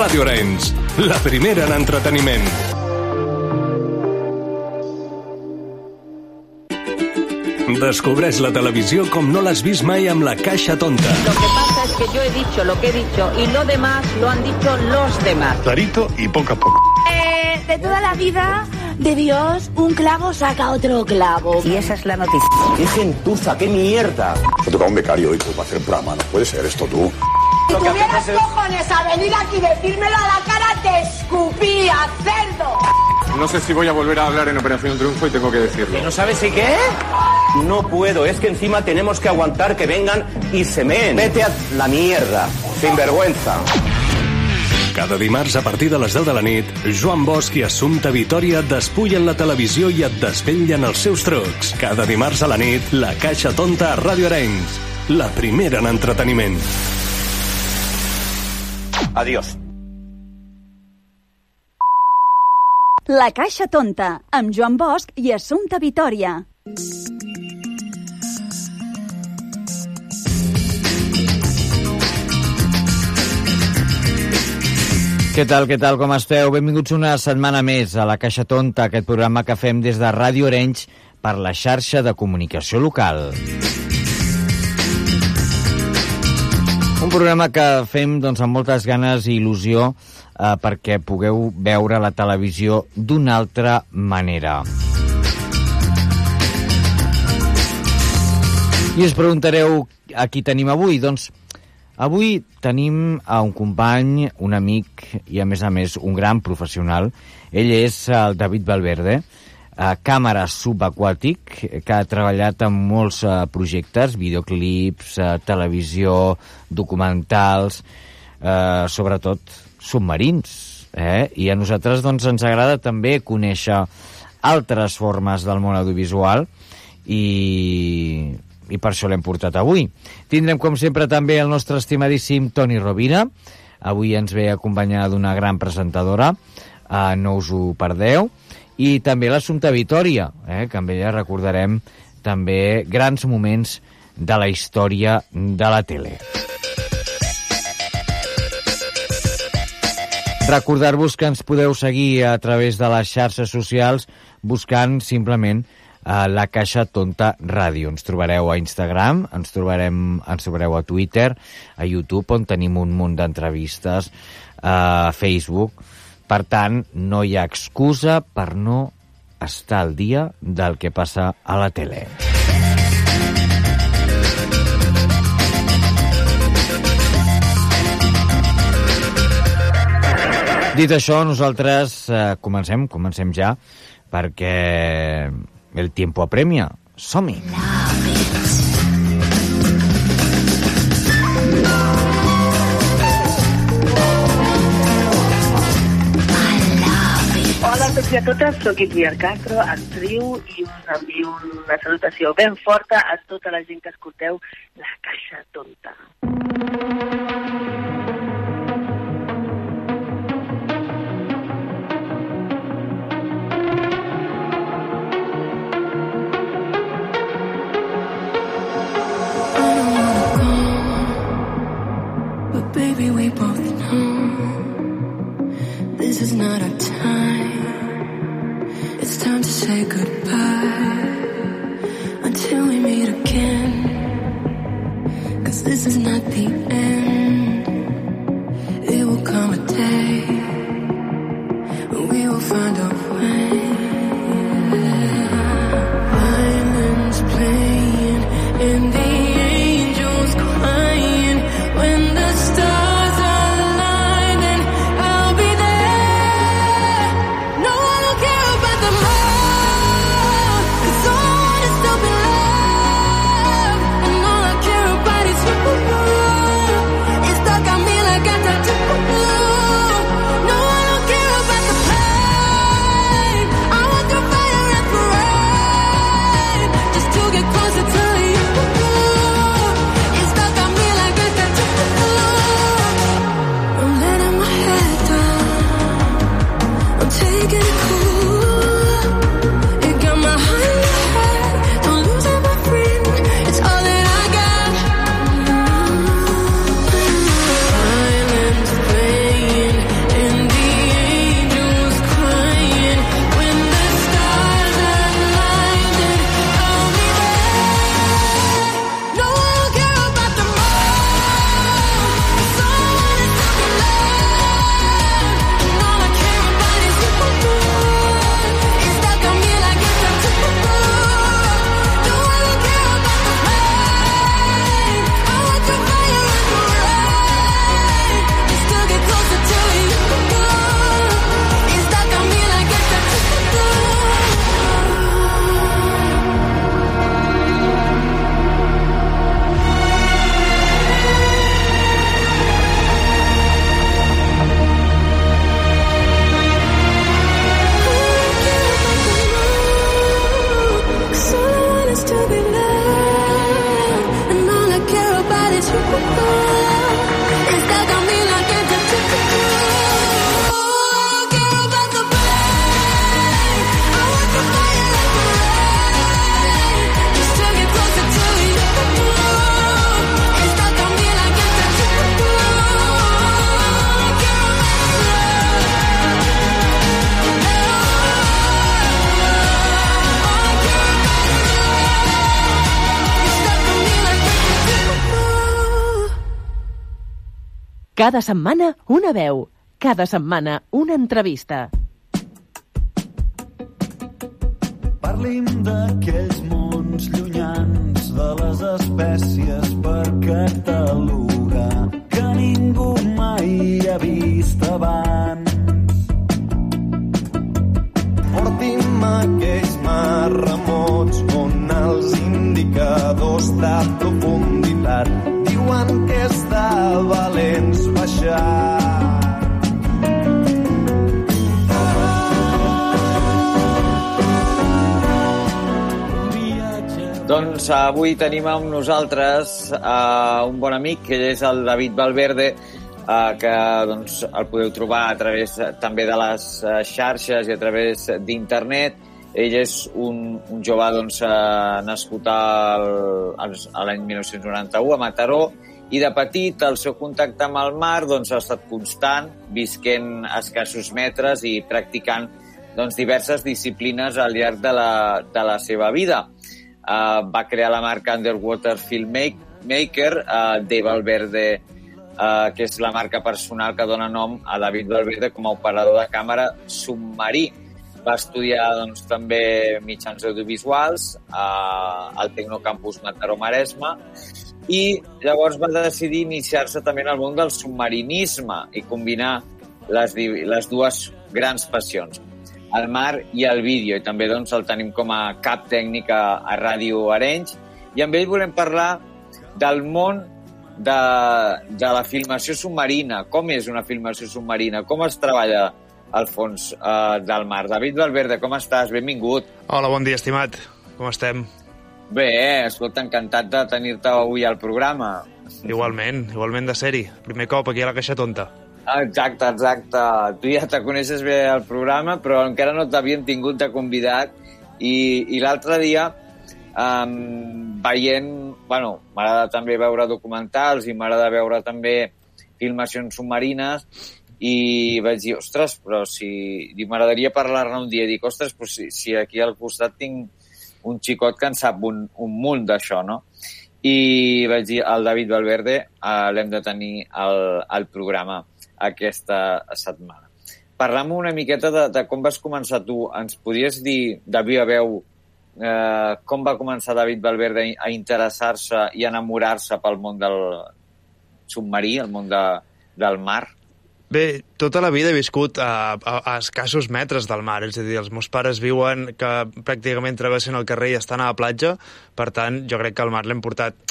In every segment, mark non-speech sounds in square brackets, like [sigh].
Ràdio Arenys, la primera en entreteniment. Descobreix la televisió com no l'has vist mai amb la caixa tonta. Lo que pasa es que yo he dicho lo que he dicho y lo demás lo han dicho los demás. Clarito y poco a poco. Eh, de toda la vida de Dios, un clavo saca otro clavo. Y esa es la noticia. ¡Qué gentuza, qué mierda! Me toca un becario hoy para hacer programa. No puede ser esto tú. Si tuvieras cojones a venir aquí y decírmelo a la cara, te escupía, cerdo. No sé si voy a volver a hablar en Operación Triunfo y tengo que decirlo. ¿No sabes si qué? No puedo, es que encima tenemos que aguantar que vengan y se meen. Vete a la mierda, sin vergüenza. Cada dimarts a partir de les 10 de la nit, Joan Bosch i Assumpta Vitoria et despullen la televisió i et desvetllen els seus trucs. Cada dimarts a la nit, la Caixa Tonta a Ràdio Arenys. La primera en entreteniment. Adiós. La Caixa Tonta, amb Joan Bosch i Assumpta Vitoria. Què tal, què tal, com esteu? Benvinguts una setmana més a la Caixa Tonta, aquest programa que fem des de Ràdio Orenys per la xarxa de comunicació local. Un programa que fem doncs, amb moltes ganes i il·lusió eh, perquè pugueu veure la televisió d'una altra manera. I us preguntareu a qui tenim avui? Doncs avui tenim a un company, un amic i, a més a més, un gran professional. Ell és el David Valverde, a càmera subaquàtic, que ha treballat en molts uh, projectes, videoclips, uh, televisió, documentals, uh, sobretot submarins. Eh? I a nosaltres doncs, ens agrada també conèixer altres formes del món audiovisual i i per això l'hem portat avui. Tindrem, com sempre, també el nostre estimadíssim Toni Rovira. Avui ens ve acompanyada d'una gran presentadora, eh, no us ho perdeu. I també l'Assumpta Vitòria, eh, que amb ella recordarem també grans moments de la història de la tele. Recordar-vos que ens podeu seguir a través de les xarxes socials buscant simplement a la Caixa Tonta Ràdio. Ens trobareu a Instagram, ens, trobarem, ens trobareu a Twitter, a YouTube, on tenim un munt d'entrevistes, a Facebook. Per tant, no hi ha excusa per no estar al dia del que passa a la tele. Dit això, nosaltres eh, comencem, comencem ja, perquè el tiempo apremia. Som-hi! Tots i a totes, soc Itziar Castro, actriu, i us envio una salutació ben forta a tota la gent que escolteu La Caixa Tonta. But Cada setmana una veu. Cada setmana una entrevista. Parlim d'aquells mons llunyans de les espècies per catalogar que ningú mai ha vist abans. Porti'm aquells mars remots on els indicadors de profunditat diuen que és de valents. Doncs avui tenim amb nosaltres uh, un bon amic, que és el David Valverde, uh, que doncs, el podeu trobar a través també de les uh, xarxes i a través d'internet. Ell és un, un jove doncs, uh, nascut al, a l'any 1991 a Mataró i de petit el seu contacte amb el mar doncs, ha estat constant, visquent escassos metres i practicant doncs, diverses disciplines al llarg de la, de la seva vida. Uh, va crear la marca Underwater Filmmaker uh, de Valverde, uh, que és la marca personal que dona nom a David Valverde com a operador de càmera submarí. Va estudiar doncs, també mitjans audiovisuals uh, al Tecnocampus Mataró Maresme i llavors va decidir iniciar-se també en el món del submarinisme i combinar les, les dues grans passions el mar i el vídeo, i també doncs, el tenim com a cap tècnic a, a Ràdio Arenys, i amb ell volem parlar del món de, de la filmació submarina. Com és una filmació submarina? Com es treballa al fons eh, del mar? David Valverde, com estàs? Benvingut. Hola, bon dia, estimat. Com estem? Bé, escolta, encantat de tenir-te avui al programa. Igualment, igualment de ser-hi. Primer cop aquí a la Caixa Tonta. Exacte, exacte. Tu ja te coneixes bé el programa, però encara no t'havien tingut de convidat. I, i l'altre dia, um, veient... Bueno, m'agrada també veure documentals i m'agrada veure també filmacions submarines i vaig dir, ostres, però si... M'agradaria parlar-ne un dia. Dic, ostres, però si, si aquí al costat tinc un xicot que en sap un, un munt d'això, no? I vaig dir, el David Valverde eh, l'hem de tenir al, al programa aquesta setmana. Parlam una miqueta de, de com vas començar tu. Ens podries dir, de viva veu, eh, com va començar David Valverde a interessar-se i enamorar-se pel món del submarí, el món de, del mar? Bé, tota la vida he viscut a, a, a escassos metres del mar, és a dir, els meus pares viuen que pràcticament travessen el carrer i estan a la platja, per tant, jo crec que el mar l'hem portat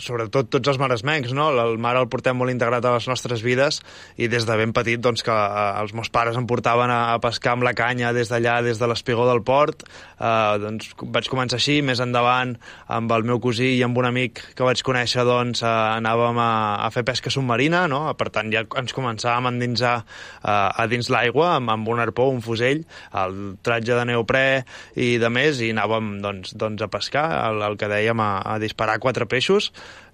sobretot tots els maresmencs, no? El mar el portem molt integrat a les nostres vides i des de ben petit, doncs, que eh, els meus pares em portaven a, a pescar amb la canya des d'allà, des de l'espigó del port. Eh, doncs vaig començar així, més endavant, amb el meu cosí i amb un amic que vaig conèixer, doncs, eh, anàvem a, a fer pesca submarina, no? Per tant, ja ens començàvem a endinsar eh, a dins l'aigua amb, amb un arpó, un fusell, el tratge de neoprè i de més, i anàvem, doncs, doncs a pescar, el, el que dèiem, a, a disparar quatre peixos,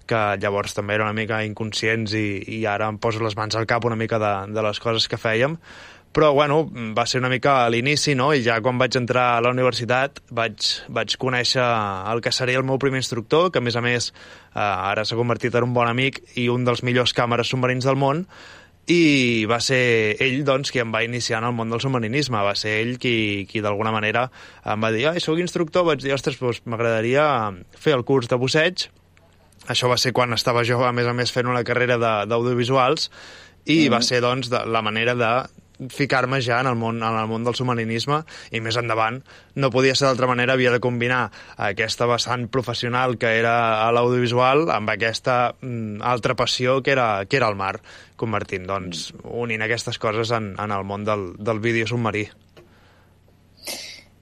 que llavors també era una mica inconscients i, i ara em poso les mans al cap una mica de, de les coses que fèiem però bueno, va ser una mica a l'inici, no? I ja quan vaig entrar a la universitat vaig, vaig conèixer el que seria el meu primer instructor, que a més a més eh, ara s'ha convertit en un bon amic i un dels millors càmeres submarins del món, i va ser ell, doncs, qui em va iniciar en el món del submarinisme. Va ser ell qui, qui d'alguna manera em va dir ai, soc instructor, vaig dir, ostres, doncs m'agradaria fer el curs de busseig. Això va ser quan estava jo, a més a més, fent una carrera de- d'audiovisuals, i Mhm. va ser, doncs, de, la manera de ficar-me ja en el, món, en el món del submarinisme i més endavant no podia ser d'altra manera, havia de combinar aquesta vessant professional que era a l'audiovisual amb aquesta mm, altra passió que era, que era el mar, convertint, doncs, unint aquestes coses en, en el món del, del vídeo submarí.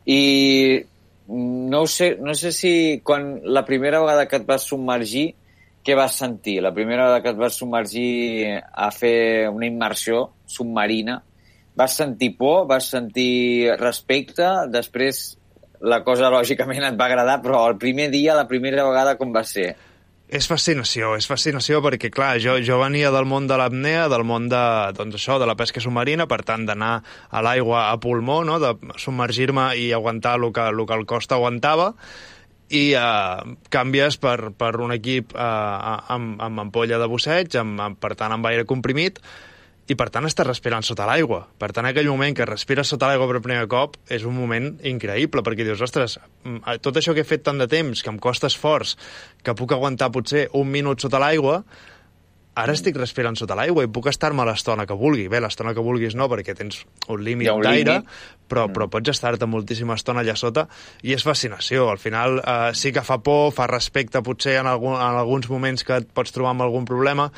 I no sé, no sé si quan la primera vegada que et vas submergir, què vas sentir? La primera vegada que et vas submergir a fer una immersió submarina, vas sentir por, vas sentir respecte, després la cosa lògicament et va agradar, però el primer dia, la primera vegada, com va ser? És fascinació, és fascinació perquè, clar, jo, jo venia del món de l'apnea, del món de, doncs això, de la pesca submarina, per tant, d'anar a l'aigua a pulmó, no? de submergir-me i aguantar el que, el que el cost aguantava, i eh, canvies per, per un equip eh, amb, amb ampolla de busseig, amb, amb, per tant, amb aire comprimit, i per tant estàs respirant sota l'aigua. Per tant, aquell moment que respires sota l'aigua per primer cop és un moment increïble, perquè dius, ostres, mm, tot això que he fet tant de temps, que em costa esforç, que puc aguantar potser un minut sota l'aigua, ara estic respirant sota l'aigua i puc estar-me l'estona que vulgui. Bé, l'estona que vulguis no, perquè tens un límit d'aire, però, però pots estar-te moltíssima estona allà sota i és fascinació. Al final eh, sí que fa por, fa respecte potser en, algun, en alguns moments que et pots trobar amb algun problema,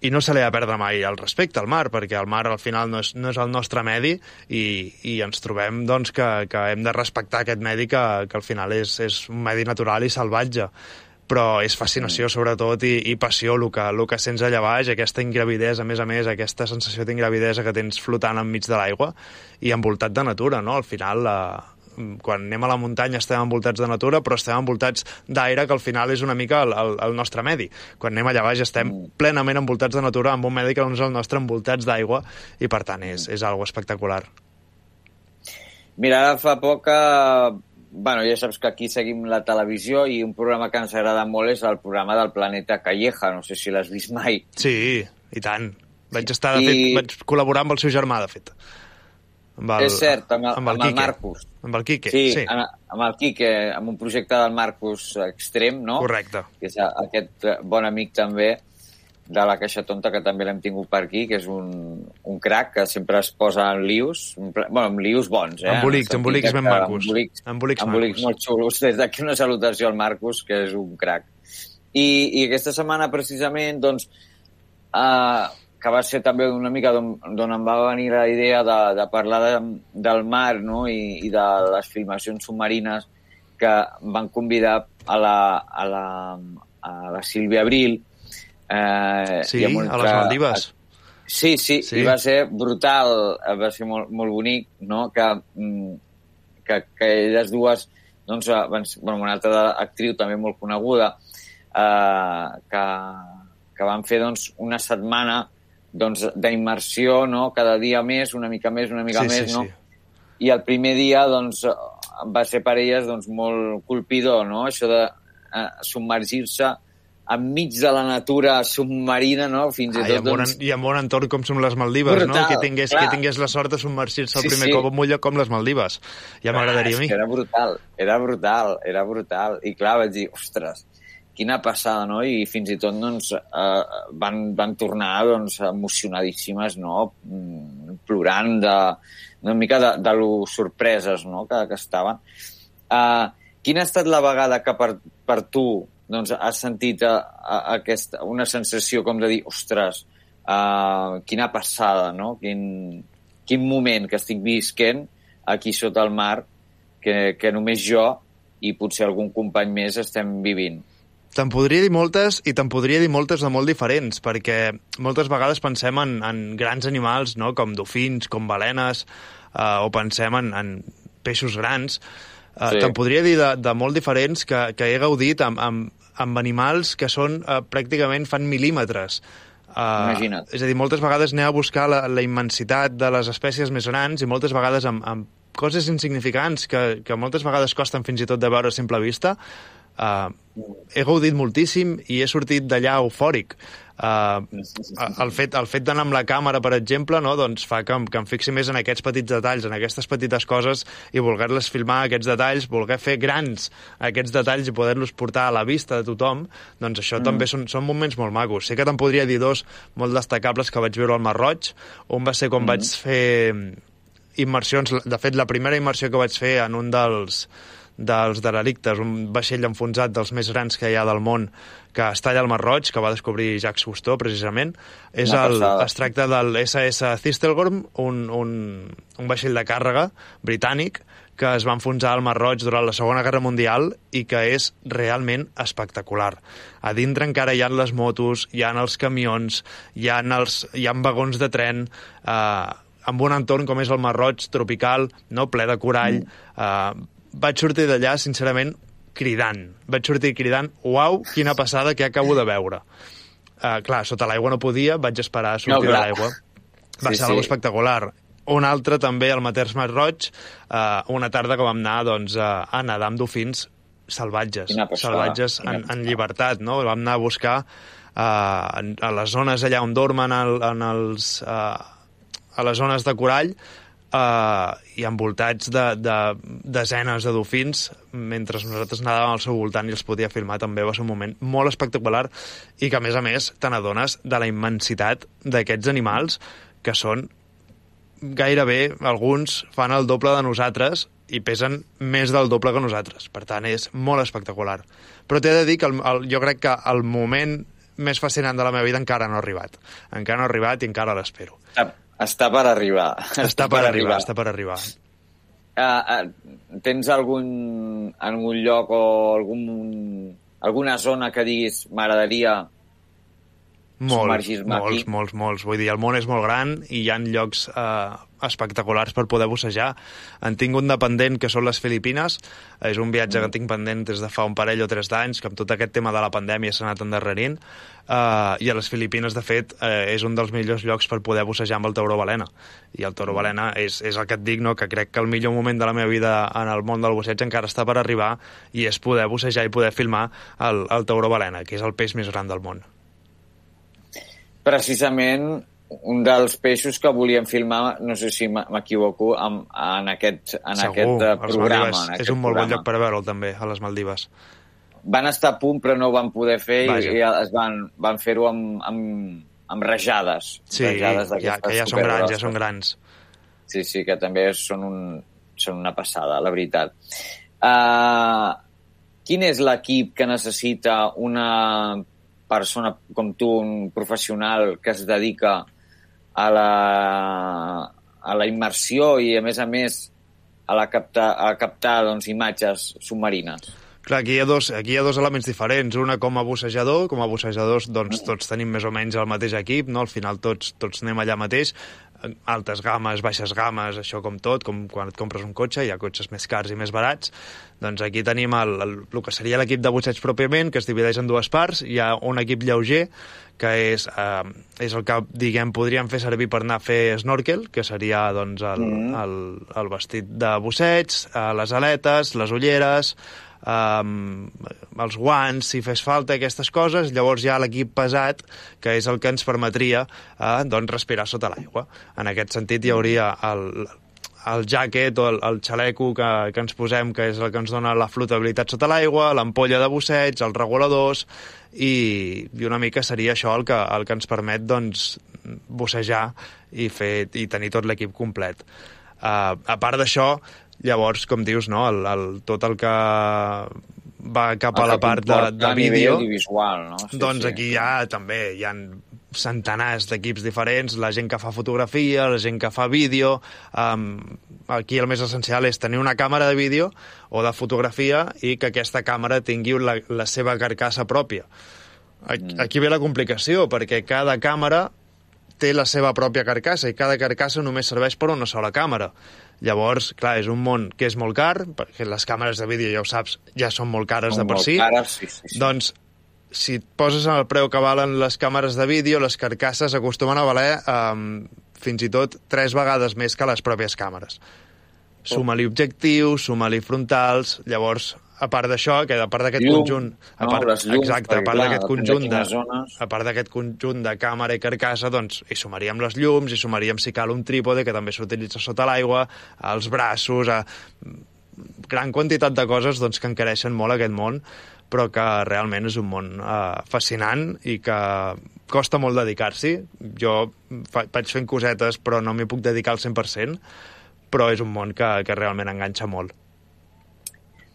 i no se li ha de perdre mai el respecte al mar, perquè el mar al final no és, no és el nostre medi i, i ens trobem doncs, que, que hem de respectar aquest medi que, que al final és, és un medi natural i salvatge però és fascinació sobretot i, i passió el que, el que sents allà baix, aquesta ingravidesa, a més a més, aquesta sensació d'ingravidesa que tens flotant enmig de l'aigua i envoltat de natura, no? Al final la, quan anem a la muntanya estem envoltats de natura, però estem envoltats d'aire, que al final és una mica el, el, el nostre medi. Quan anem allà baix estem mm. plenament envoltats de natura, amb un medi que no és el nostre, envoltats d'aigua, i per tant és, és algo espectacular. Mira, ara fa poc que bueno, ja saps que aquí seguim la televisió i un programa que ens agrada molt és el programa del Planeta Calleja, no sé si l'has vist mai. Sí, i tant. Vaig estar, de I... fet, vaig col·laborar amb el seu germà, de fet. Amb el, és cert, amb el, amb el, amb el Marcus. Amb el Quique, sí. sí. Amb, amb el Quique, amb un projecte del Marcus Extrem, no? Correcte. Que és aquest bon amic també de la Caixa Tonta, que també l'hem tingut per aquí, que és un, un crac que sempre es posa en lius, bueno, en lius bons, eh? Embolics, embolics ben macos. Embolics, embolics, embolics molt xulos. Des d'aquí una salutació al Marcus, que és un crac. I, i aquesta setmana, precisament, doncs, eh, que va ser també una mica d'on em va venir la idea de, de parlar de, del mar no? I, i de les filmacions submarines que van convidar a la, a la, a la Sílvia Abril. Eh, sí, a les Maldives. Sí, sí, sí, i va ser brutal, va ser molt, molt bonic, no? que, mm, que, que elles dues, doncs, van, bueno, una altra actriu també molt coneguda, eh, que, que van fer doncs, una setmana doncs, d'immersió, no? cada dia més, una mica més, una mica sí, més, sí, no? Sí. I el primer dia doncs, va ser per elles doncs, molt colpidor, no? això de eh, submergir-se enmig de la natura submarina, no? Fins i ah, tot, i, amb doncs... un, I amb un entorn com són les Maldives, Brutal, no? Que tingués, clar. que tingués la sort de submergir-se el Sí, primer sí. cop en un lloc com les Maldives. Ja m'agradaria a mi. Era brutal, era brutal, era brutal. I clar, vaig dir, ostres, quina passada, no? I fins i tot doncs, eh, van, van tornar doncs, emocionadíssimes, no? Mm, Plorant de, una mica de, de lo sorpreses no? que, que estaven. Eh, quina ha estat la vegada que per, per tu doncs, has sentit a, a, aquesta, una sensació com de dir, ostres, uh, quina passada, no? Quin, quin moment que estic visquent aquí sota el mar que, que només jo i potser algun company més estem vivint. Te'n podria dir moltes i te'n podria dir moltes de molt diferents, perquè moltes vegades pensem en, en grans animals, no? com dofins, com balenes, eh, o pensem en, en peixos grans. Eh, Sí. Te'n podria dir de, de molt diferents que, que he gaudit amb, amb, amb animals que són eh, pràcticament fan mil·límetres. Uh, Imagina't. És a dir, moltes vegades anem a buscar la, la immensitat de les espècies més grans i moltes vegades amb, amb coses insignificants que, que moltes vegades costen fins i tot de veure a simple vista, uh, he gaudit moltíssim i he sortit d'allà eufòric. Uh, el fet, el fet d'anar amb la càmera, per exemple, no, doncs fa que, que em fixi més en aquests petits detalls, en aquestes petites coses i voler-les filmar, aquests detalls, voler fer grans aquests detalls i poder-los portar a la vista de tothom, doncs això Mm. també són, són moments molt macos. Sé que te'n podria dir dos molt destacables que vaig veure al Mar Roig. Un va ser quan Mm. vaig fer immersions, de fet la primera immersió que vaig fer en un dels, dels derelictes, un vaixell enfonsat dels més grans que hi ha del món, que està allà al Mar Roig, que va descobrir Jacques Cousteau, precisament, és Una el, passada. es tracta del SS Thistlegorm, un, un, un vaixell de càrrega britànic, que es va enfonsar al Mar Roig durant la Segona Guerra Mundial i que és realment espectacular. A dintre encara hi ha les motos, hi ha els camions, hi ha, els, hi ha vagons de tren, eh, amb un entorn com és el Mar Roig, tropical, no ple de corall. Mm. Eh, vaig sortir d'allà, sincerament, cridant. Vaig sortir cridant, uau, quina passada que acabo de veure. Uh, clar, sota l'aigua no podia, vaig esperar a sortir No, de l'aigua. Va Sí, ser sí. algo espectacular. Un altre també al Maters Mar Roig, uh, una tarda que vam anar doncs, uh, a nedar amb dofins salvatges, salvatges en, en llibertat, no? Vam anar a buscar uh, a les zones allà on dormen el, en els, uh, a les zones de corall uh, i envoltats de, de desenes de dofins mentre nosaltres anàvem al seu voltant i els podia filmar també va ser un moment molt espectacular i que a més a més te n'adones de la immensitat d'aquests animals que són gairebé alguns fan el doble de nosaltres i pesen més del doble que nosaltres. Per tant, és molt espectacular. Però t'he de dir que el, el, jo crec que el moment més fascinant de la meva vida encara no ha arribat. Encara no ha arribat i encara l'espero. Està, està per arribar. Està per arribar, està per arribar. Uh, uh, tens algun, algun lloc o algun, alguna zona que diguis m'agradaria Molt, submergir-me molts, aquí? molts, molts. Vull dir, el món és molt gran i hi ha llocs eh, espectaculars per poder bussejar. En tinc un dependent que són les Filipines. És un viatge Mm. que tinc pendent des de fa un parell o tres d'anys, que amb tot aquest tema de la pandèmia s'ha anat endarrerint. Uh, I a les Filipines, de fet, uh, és un dels millors llocs per poder bussejar amb el tauró balena. I el Mm. tauró balena és, és el que et dic, no? que crec que el millor moment de la meva vida en el món del busseig encara està per arribar i és poder bussejar i poder filmar el, el tauró balena, que és el peix més gran del món. precisament un dels peixos que volíem filmar, no sé si m'equivoco, en, en aquest, en Segur, aquest eh, programa. Maldives En aquest és un molt bon programa. lloc per veure'l també, a les Maldives. Van estar a punt però no ho van poder fer Vaja. i es van, van fer-ho amb, amb, amb rajades. Sí, rajades ja, que ja són grans, ja són grans. Sí, sí, que també són, un, són una passada, la veritat. Uh, quin és l'equip que necessita una persona com tu, un professional que es dedica a la, a la immersió i, a més a més, a, la capta, a captar doncs, imatges submarines? Clar, aquí hi, ha dos, aquí hi ha dos elements diferents. Una com a bussejador, com a bussejadors doncs, tots tenim més o menys el mateix equip, no? al final tots, tots anem allà mateix, altes games, baixes games, això com tot, com quan et compres un cotxe, hi ha cotxes més cars i més barats, doncs aquí tenim el, el, el que seria l'equip de busseig pròpiament, que es divideix en dues parts, hi ha un equip lleuger, que és, eh, és el que, diguem, podríem fer servir per anar a fer snorkel, que seria doncs, el, Mm. el, el vestit de busseig, eh, les aletes, les ulleres, um, els guants, si fes falta, aquestes coses, llavors hi ha l'equip pesat, que és el que ens permetria eh, doncs respirar sota l'aigua. En aquest sentit hi hauria el, el jacket o el, el xaleco que, que ens posem, que és el que ens dona la flotabilitat sota l'aigua, l'ampolla de busseig, els reguladors, i, i una mica seria això el que, el que ens permet doncs, bussejar i, fer, i tenir tot l'equip complet. Uh, a part d'això, llavors, com dius, no, el, el, tot el que va cap a la part de, de vídeo, audiovisual, no? Sí, doncs sí. aquí ha també hi ha centenars d'equips diferents, la gent que fa fotografia, la gent que fa vídeo... Um, aquí el més essencial és tenir una càmera de vídeo o de fotografia i que aquesta càmera tingui la, la seva carcassa pròpia. Aquí, Mm. aquí ve la complicació, perquè cada càmera té la seva pròpia carcassa i cada carcassa només serveix per una sola càmera. Llavors, clar, és un món que és molt car, perquè les càmeres de vídeo, ja ho saps, ja són molt cares Són de per si. cares, sí, sí, sí. Doncs, si et poses en el preu que valen les càmeres de vídeo, les carcasses acostumen a valer um, fins i tot tres vegades més que les pròpies càmeres. Suma-li objectius, suma-li frontals, llavors, a part d'això, que a part d'aquest conjunt... A no? part, Les llums, exacte, a part d'aquest conjunt de, zones. a part d'aquest conjunt de càmera i carcassa, doncs hi sumaríem les llums, hi sumaríem si cal un trípode, que també s'utilitza sota l'aigua, els braços, a... gran quantitat de coses doncs, que encareixen molt aquest món, però que realment és un món eh, fascinant i que costa molt dedicar-s'hi. Jo fa, vaig fent cosetes, però no m'hi puc dedicar al 100%, però és un món que, que realment enganxa molt.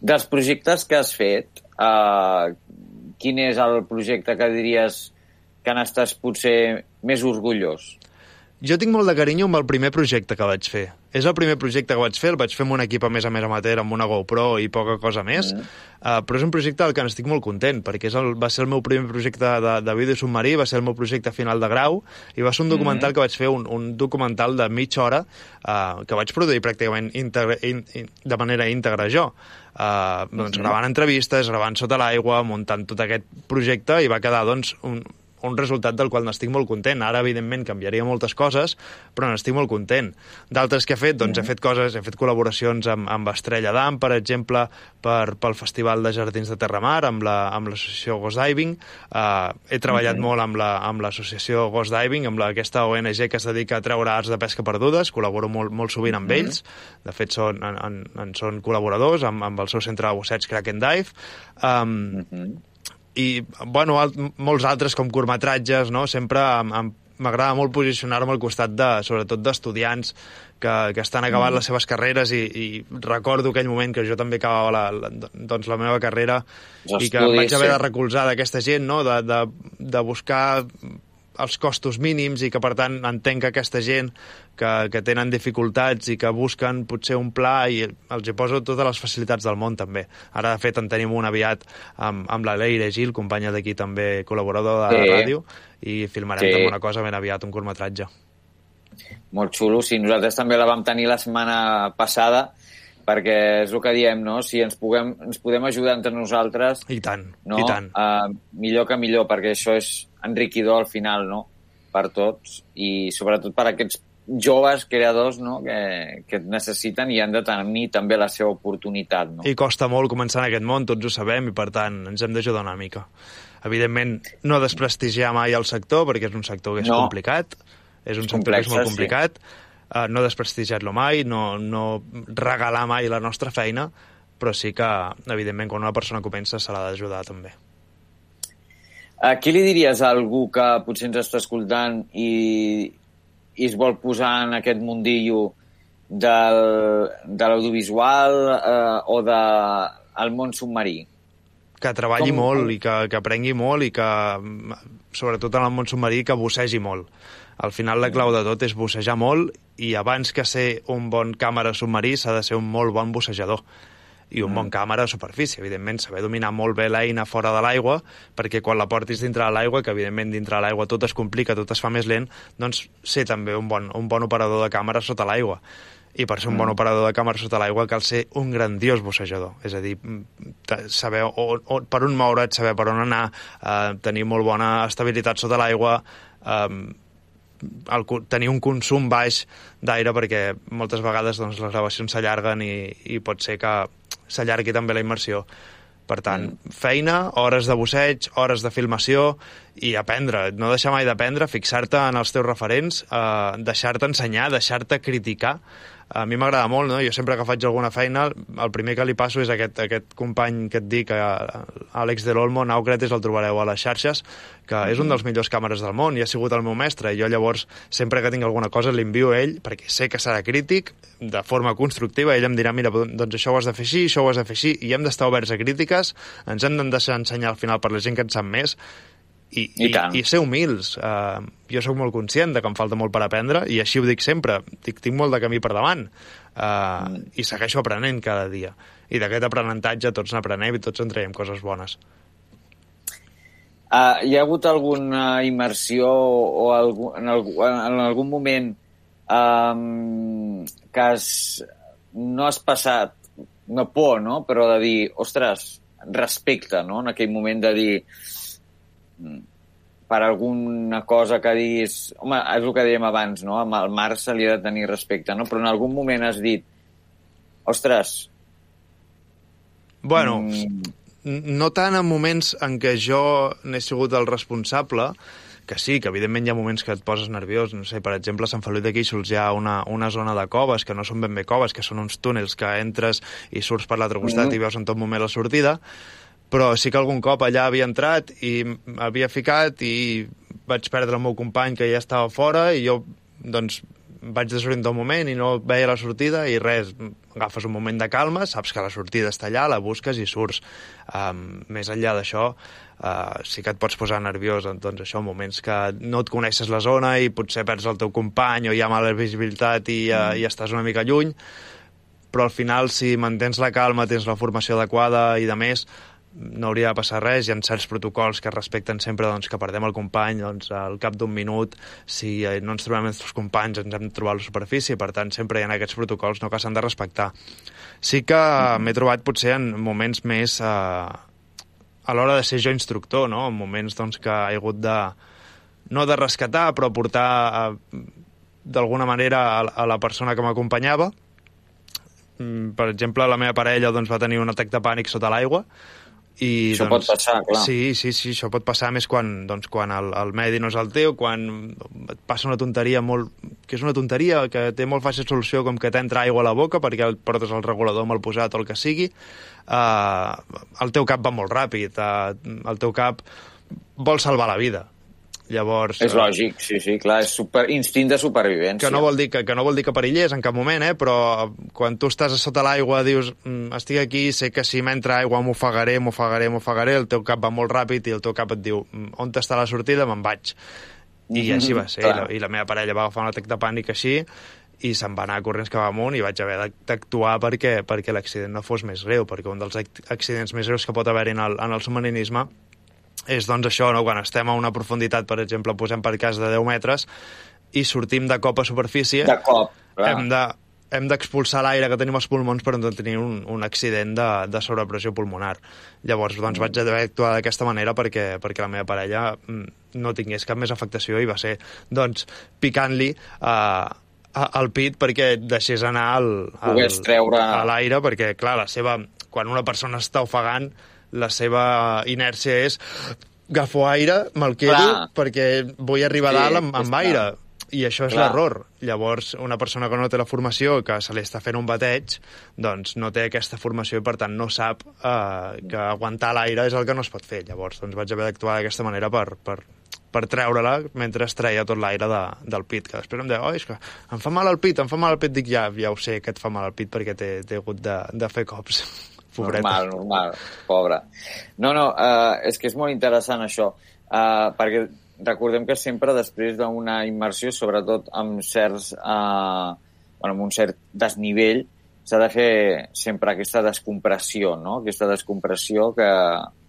Dels projectes que has fet, uh, quin és el projecte que diries que n'estàs potser més orgullós? Jo tinc molt de carinyo amb el primer projecte que vaig fer. És el primer projecte que vaig fer, el vaig fer amb un equip a més a més amateur, amb una GoPro i poca cosa més, mm. uh, però és un projecte del que n'estic molt content, perquè és el, va ser el meu primer projecte de, de vídeo submarí, va ser el meu projecte final de grau, i va ser un documental mm. que vaig fer, un, un documental de mitja hora, uh, que vaig produir pràcticament íntegre, in, in, de manera íntegra jo. Uh, doncs, gravant entrevistes, gravant sota l'aigua, muntant tot aquest projecte, i va quedar doncs, un, un resultat del qual n'estic molt content. Ara, evidentment, canviaria moltes coses, però n'estic molt content. D'altres que he fet, doncs he fet coses, he fet col·laboracions amb, amb Estrella d'Am, per exemple, per, pel Festival de Jardins de Terramar, amb l'associació la, amb Ghost Diving. Uh, he treballat molt amb l'associació la, amb Ghost Diving, amb la, aquesta ONG que es dedica a treure arts de pesca perdudes, col·laboro molt, molt sovint amb ells, de fet són, en, en, en són col·laboradors amb, amb el seu centre de busseig Crack and Dive. Um, i, bueno, alt, molts altres com curtmetratges, no? Sempre m'agrada molt posicionar-me al costat de, sobretot d'estudiants que, que estan acabant mm. les seves carreres i, i recordo aquell moment que jo també acabava la, la, doncs la meva carrera Els i que estudis, vaig haver sí. de recolzar d'aquesta gent, no? de, de, de buscar els costos mínims i que, per tant, entenc que aquesta gent que, que tenen dificultats i que busquen potser un pla i els hi poso totes les facilitats del món, també. Ara, de fet, en tenim un aviat amb, amb la Leire Gil, companya d'aquí també, col·laborador de sí. la ràdio, i filmarem sí. també una cosa ben aviat, un curtmetratge. Molt xulo, sí. Nosaltres també la vam tenir la setmana passada, perquè és el que diem, no? Si ens, puguem, ens podem ajudar entre nosaltres... I tant, no? i tant. Uh, millor que millor, perquè això és enriquidor al final, no?, per tots, i sobretot per aquests joves creadors no? que, que necessiten i han de tenir també la seva oportunitat. No? I costa molt començar en aquest món, tots ho sabem, i per tant ens hem d'ajudar una mica. Evidentment, no desprestigiar mai el sector, perquè és un sector que és no. complicat, és un sector que és molt complicat, sí. uh, no desprestigiar-lo mai, no, no regalar mai la nostra feina, però sí que, evidentment, quan una persona comença se l'ha d'ajudar també. A qui li diries a algú que potser ens està escoltant i, i es vol posar en aquest mundillo del, de l'audiovisual eh, o de el món submarí? Que treballi Com... molt i que, que aprengui molt i que, sobretot en el món submarí, que bussegi molt. Al final la clau de tot és bussejar molt i abans que ser un bon càmera submarí s'ha de ser un molt bon bussejador i un mm. bon càmera de superfície. Evidentment, saber dominar molt bé l'eina fora de l'aigua, perquè quan la portis dintre de l'aigua, que evidentment dintre de l'aigua tot es complica, tot es fa més lent, doncs ser també un bon, un bon operador de càmera sota l'aigua. I per ser un bon mm. operador de càmera sota l'aigua cal ser un grandiós bussejador. És a dir, saber o, o, per on moure't, saber per on anar, eh, tenir molt bona estabilitat sota l'aigua, eh, el, tenir un consum baix d'aire perquè moltes vegades doncs, les gravacions s'allarguen i, i pot ser que s'allargui també la immersió. Per tant, mm. feina, hores de busseig, hores de filmació i aprendre. No deixar mai d'aprendre, fixar-te en els teus referents, eh, deixar-te ensenyar, deixar-te criticar, a mi m'agrada molt, no? Jo sempre que faig alguna feina, el primer que li passo és aquest, aquest company que et dic, Àlex de l'Olmo, Naucrates, el trobareu a les xarxes, que és un dels millors càmeres del món i ha sigut el meu mestre. I jo llavors, sempre que tinc alguna cosa, l'envio a ell, perquè sé que serà crític, de forma constructiva, ell em dirà, mira, doncs això ho has de fer així, això ho has de fer així, i hem d'estar oberts a crítiques, ens hem de deixar ensenyar al final per la gent que en sap més, i, I, i, i ser humils. Uh, jo sóc molt conscient de que em falta molt per aprendre i així ho dic sempre. Dic, tinc molt de camí per davant uh, mm. i segueixo aprenent cada dia. I d'aquest aprenentatge tots n'aprenem i tots en traiem coses bones. Uh, hi ha hagut alguna immersió o algun, en, algun, en algun moment um, que has, no has passat una por, no? però de dir, ostres, respecte, no? en aquell moment de dir per alguna cosa que diguis... Home, és el que dèiem abans, no? Amb el mar se li ha de tenir respecte, no? Però en algun moment has dit ostres... Bueno, mm... no tant en moments en què jo n'he sigut el responsable, que sí, que evidentment hi ha moments que et poses nerviós. No sé, per exemple, a Sant Feliu de Guíxols hi ha una, una zona de coves, que no són ben bé coves, que són uns túnels que entres i surts per l'altre costat mm -hmm. i veus en tot moment la sortida, però sí que algun cop allà havia entrat i havia ficat i vaig perdre el meu company que ja estava fora i jo doncs vaig desorientar un moment i no veia la sortida i res, agafes un moment de calma, saps que la sortida està allà, la busques i surts. Um, més enllà d'això, uh, sí que et pots posar nerviós en doncs, això, moments que no et coneixes la zona i potser perds el teu company o hi ha mala visibilitat i, uh, i estàs una mica lluny, però al final, si mantens la calma, tens la formació adequada i de més, no hauria de passar res, hi ha certs protocols que respecten sempre doncs, que perdem el company doncs, al cap d'un minut, si eh, no ens trobem els companys ens hem de trobar a la superfície, per tant sempre hi ha aquests protocols no, que s'han de respectar. Sí que m'he trobat potser en moments més eh, a l'hora de ser jo instructor, no? en moments doncs, que he hagut de no de rescatar, però portar eh, d'alguna manera a, a la persona que m'acompanyava. Mm, Per exemple, la meva parella doncs, va tenir un atac de pànic sota l'aigua, i, Això doncs, pot passar, clar. Sí, sí, sí, això pot passar més quan, doncs, quan el, el medi no és el teu, quan et passa una tonteria molt... que és una tonteria, que té molt fàcil solució, com que t'entra aigua a la boca perquè el portes el regulador mal posat o el que sigui, uh, el teu cap va molt ràpid, uh, el teu cap vol salvar la vida. Llavors... És eh, lògic, sí, sí, clar, és super, instint de supervivència. que no vol dir que, que no vol dir que perillés en cap moment, eh? però quan tu estàs a sota l'aigua dius mm, estic aquí, sé que si m'entra aigua m'ofegaré, m'ofegaré, m'ofegaré, el teu cap va molt ràpid i el teu cap et diu "Mm, on està la sortida, me'n vaig. I Mhm, així va ser, i clar. la, i la meva parella va agafar un atac de pànic així i se'n va anar corrents cap amunt i vaig haver d'ac- d'actuar perquè, perquè l'accident no fos més greu, perquè un dels ac- accidents més greus que pot haver-hi en, el, en el submarinisme és doncs això, no? quan estem a una profunditat, per exemple, posem per cas de 10 metres, i sortim de cop a superfície, De cop, clar. hem de hem d'expulsar l'aire que tenim als pulmons per no tenir un, un accident de, de sobrepressió pulmonar. Llavors, doncs, vaig haver d'actuar d'aquesta manera perquè, perquè la meva parella mm, no tingués cap més afectació i va ser, doncs, picant-li uh, al pit perquè deixés anar el, el, l'aire, perquè, clar, la seva, quan una persona està ofegant, la seva inèrcia és agafo aire, me'l quedo, Clar. perquè vull arribar Sí, a dalt amb, amb clar. aire. I això és l'error. Llavors, una persona que no té la formació, que se li està fent un bateig, doncs no té aquesta formació i, per tant, no sap eh, que aguantar l'aire és el que no es pot fer. Llavors, doncs vaig haver d'actuar d'aquesta manera per, per, per treure-la mentre es treia tot l'aire de, del pit, que després em deia, oh, és que em fa mal el pit, em fa mal el pit. Dic, ja, ja ho sé que et fa mal el pit perquè t'he t'he hagut de, de fer cops. Pobreta. Normal, normal, pobre. No, no, uh, és que és molt interessant això, uh, perquè recordem que sempre després d'una immersió, sobretot amb certs, uh, bueno, amb un cert desnivell, s'ha de fer sempre aquesta descompressió, no? Aquesta descompressió que,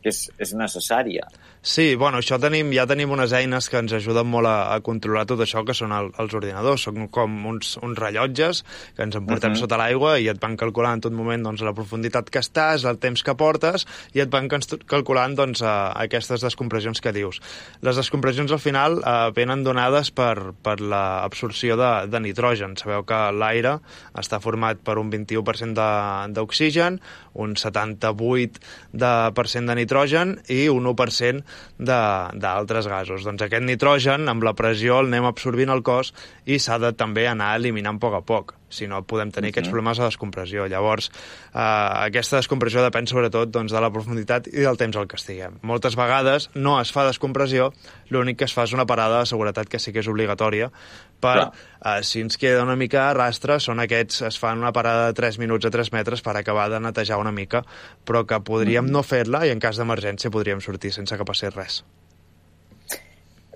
que és, és necessària. Sí, bueno, això tenim, ja tenim unes eines que ens ajuden molt a, a controlar tot això, que són el, els ordinadors. Són com uns, uns rellotges que ens emportem uh Mhm. -huh. sota l'aigua i et van calculant en tot moment doncs, la profunditat que estàs, el temps que portes, i et van calculant doncs, a, aquestes descompressions que dius. Les descompressions al final eh, venen donades per, per l'absorció de, de nitrogen. Sabeu que l'aire està format per un 21% de- d'oxigen, un 78% de, per cent de nitrogen i un 1% de- d'altres gasos. Doncs aquest nitrogen, amb la pressió, el anem absorbint al cos i s'ha de també anar eliminant a poc a poc si no podem tenir aquests Mhm. problemes de descompressió. Llavors, eh, aquesta descompressió depèn sobretot doncs, de la profunditat i del temps al que estiguem. Moltes vegades no es fa descompressió, l'únic que es fa és una parada de seguretat que sí que és obligatòria, per, eh, si ens queda una mica a rastre, són aquests, es fan una parada de 3 minuts a 3 metres per acabar de netejar una mica, però que podríem Mhm. no fer-la i en cas d'emergència podríem sortir sense que passés res.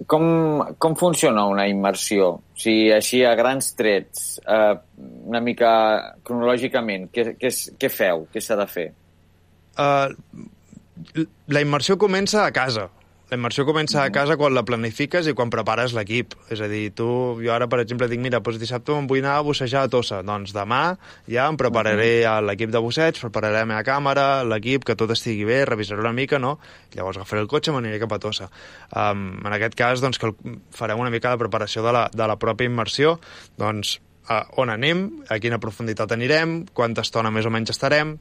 Com, com funciona una immersió? O sigui, així a grans trets, eh, una mica cronològicament, què, què, què feu? Què s'ha de fer? Uh, la immersió comença a casa. La immersió comença a casa quan la planifiques i quan prepares l'equip. És a dir, tu, jo ara, per exemple, dic, mira, doncs dissabte em vull anar a bussejar a Tossa. Doncs demà ja em prepararé a l'equip de busseig, prepararé la meva càmera, l'equip, que tot estigui bé, revisaré una mica, no? Llavors agafaré el cotxe i m'aniré cap a Tossa. Um, en aquest cas, doncs, que farem una mica de preparació de la, de la pròpia immersió, doncs, a on anem, a quina profunditat anirem, quanta estona més o menys estarem,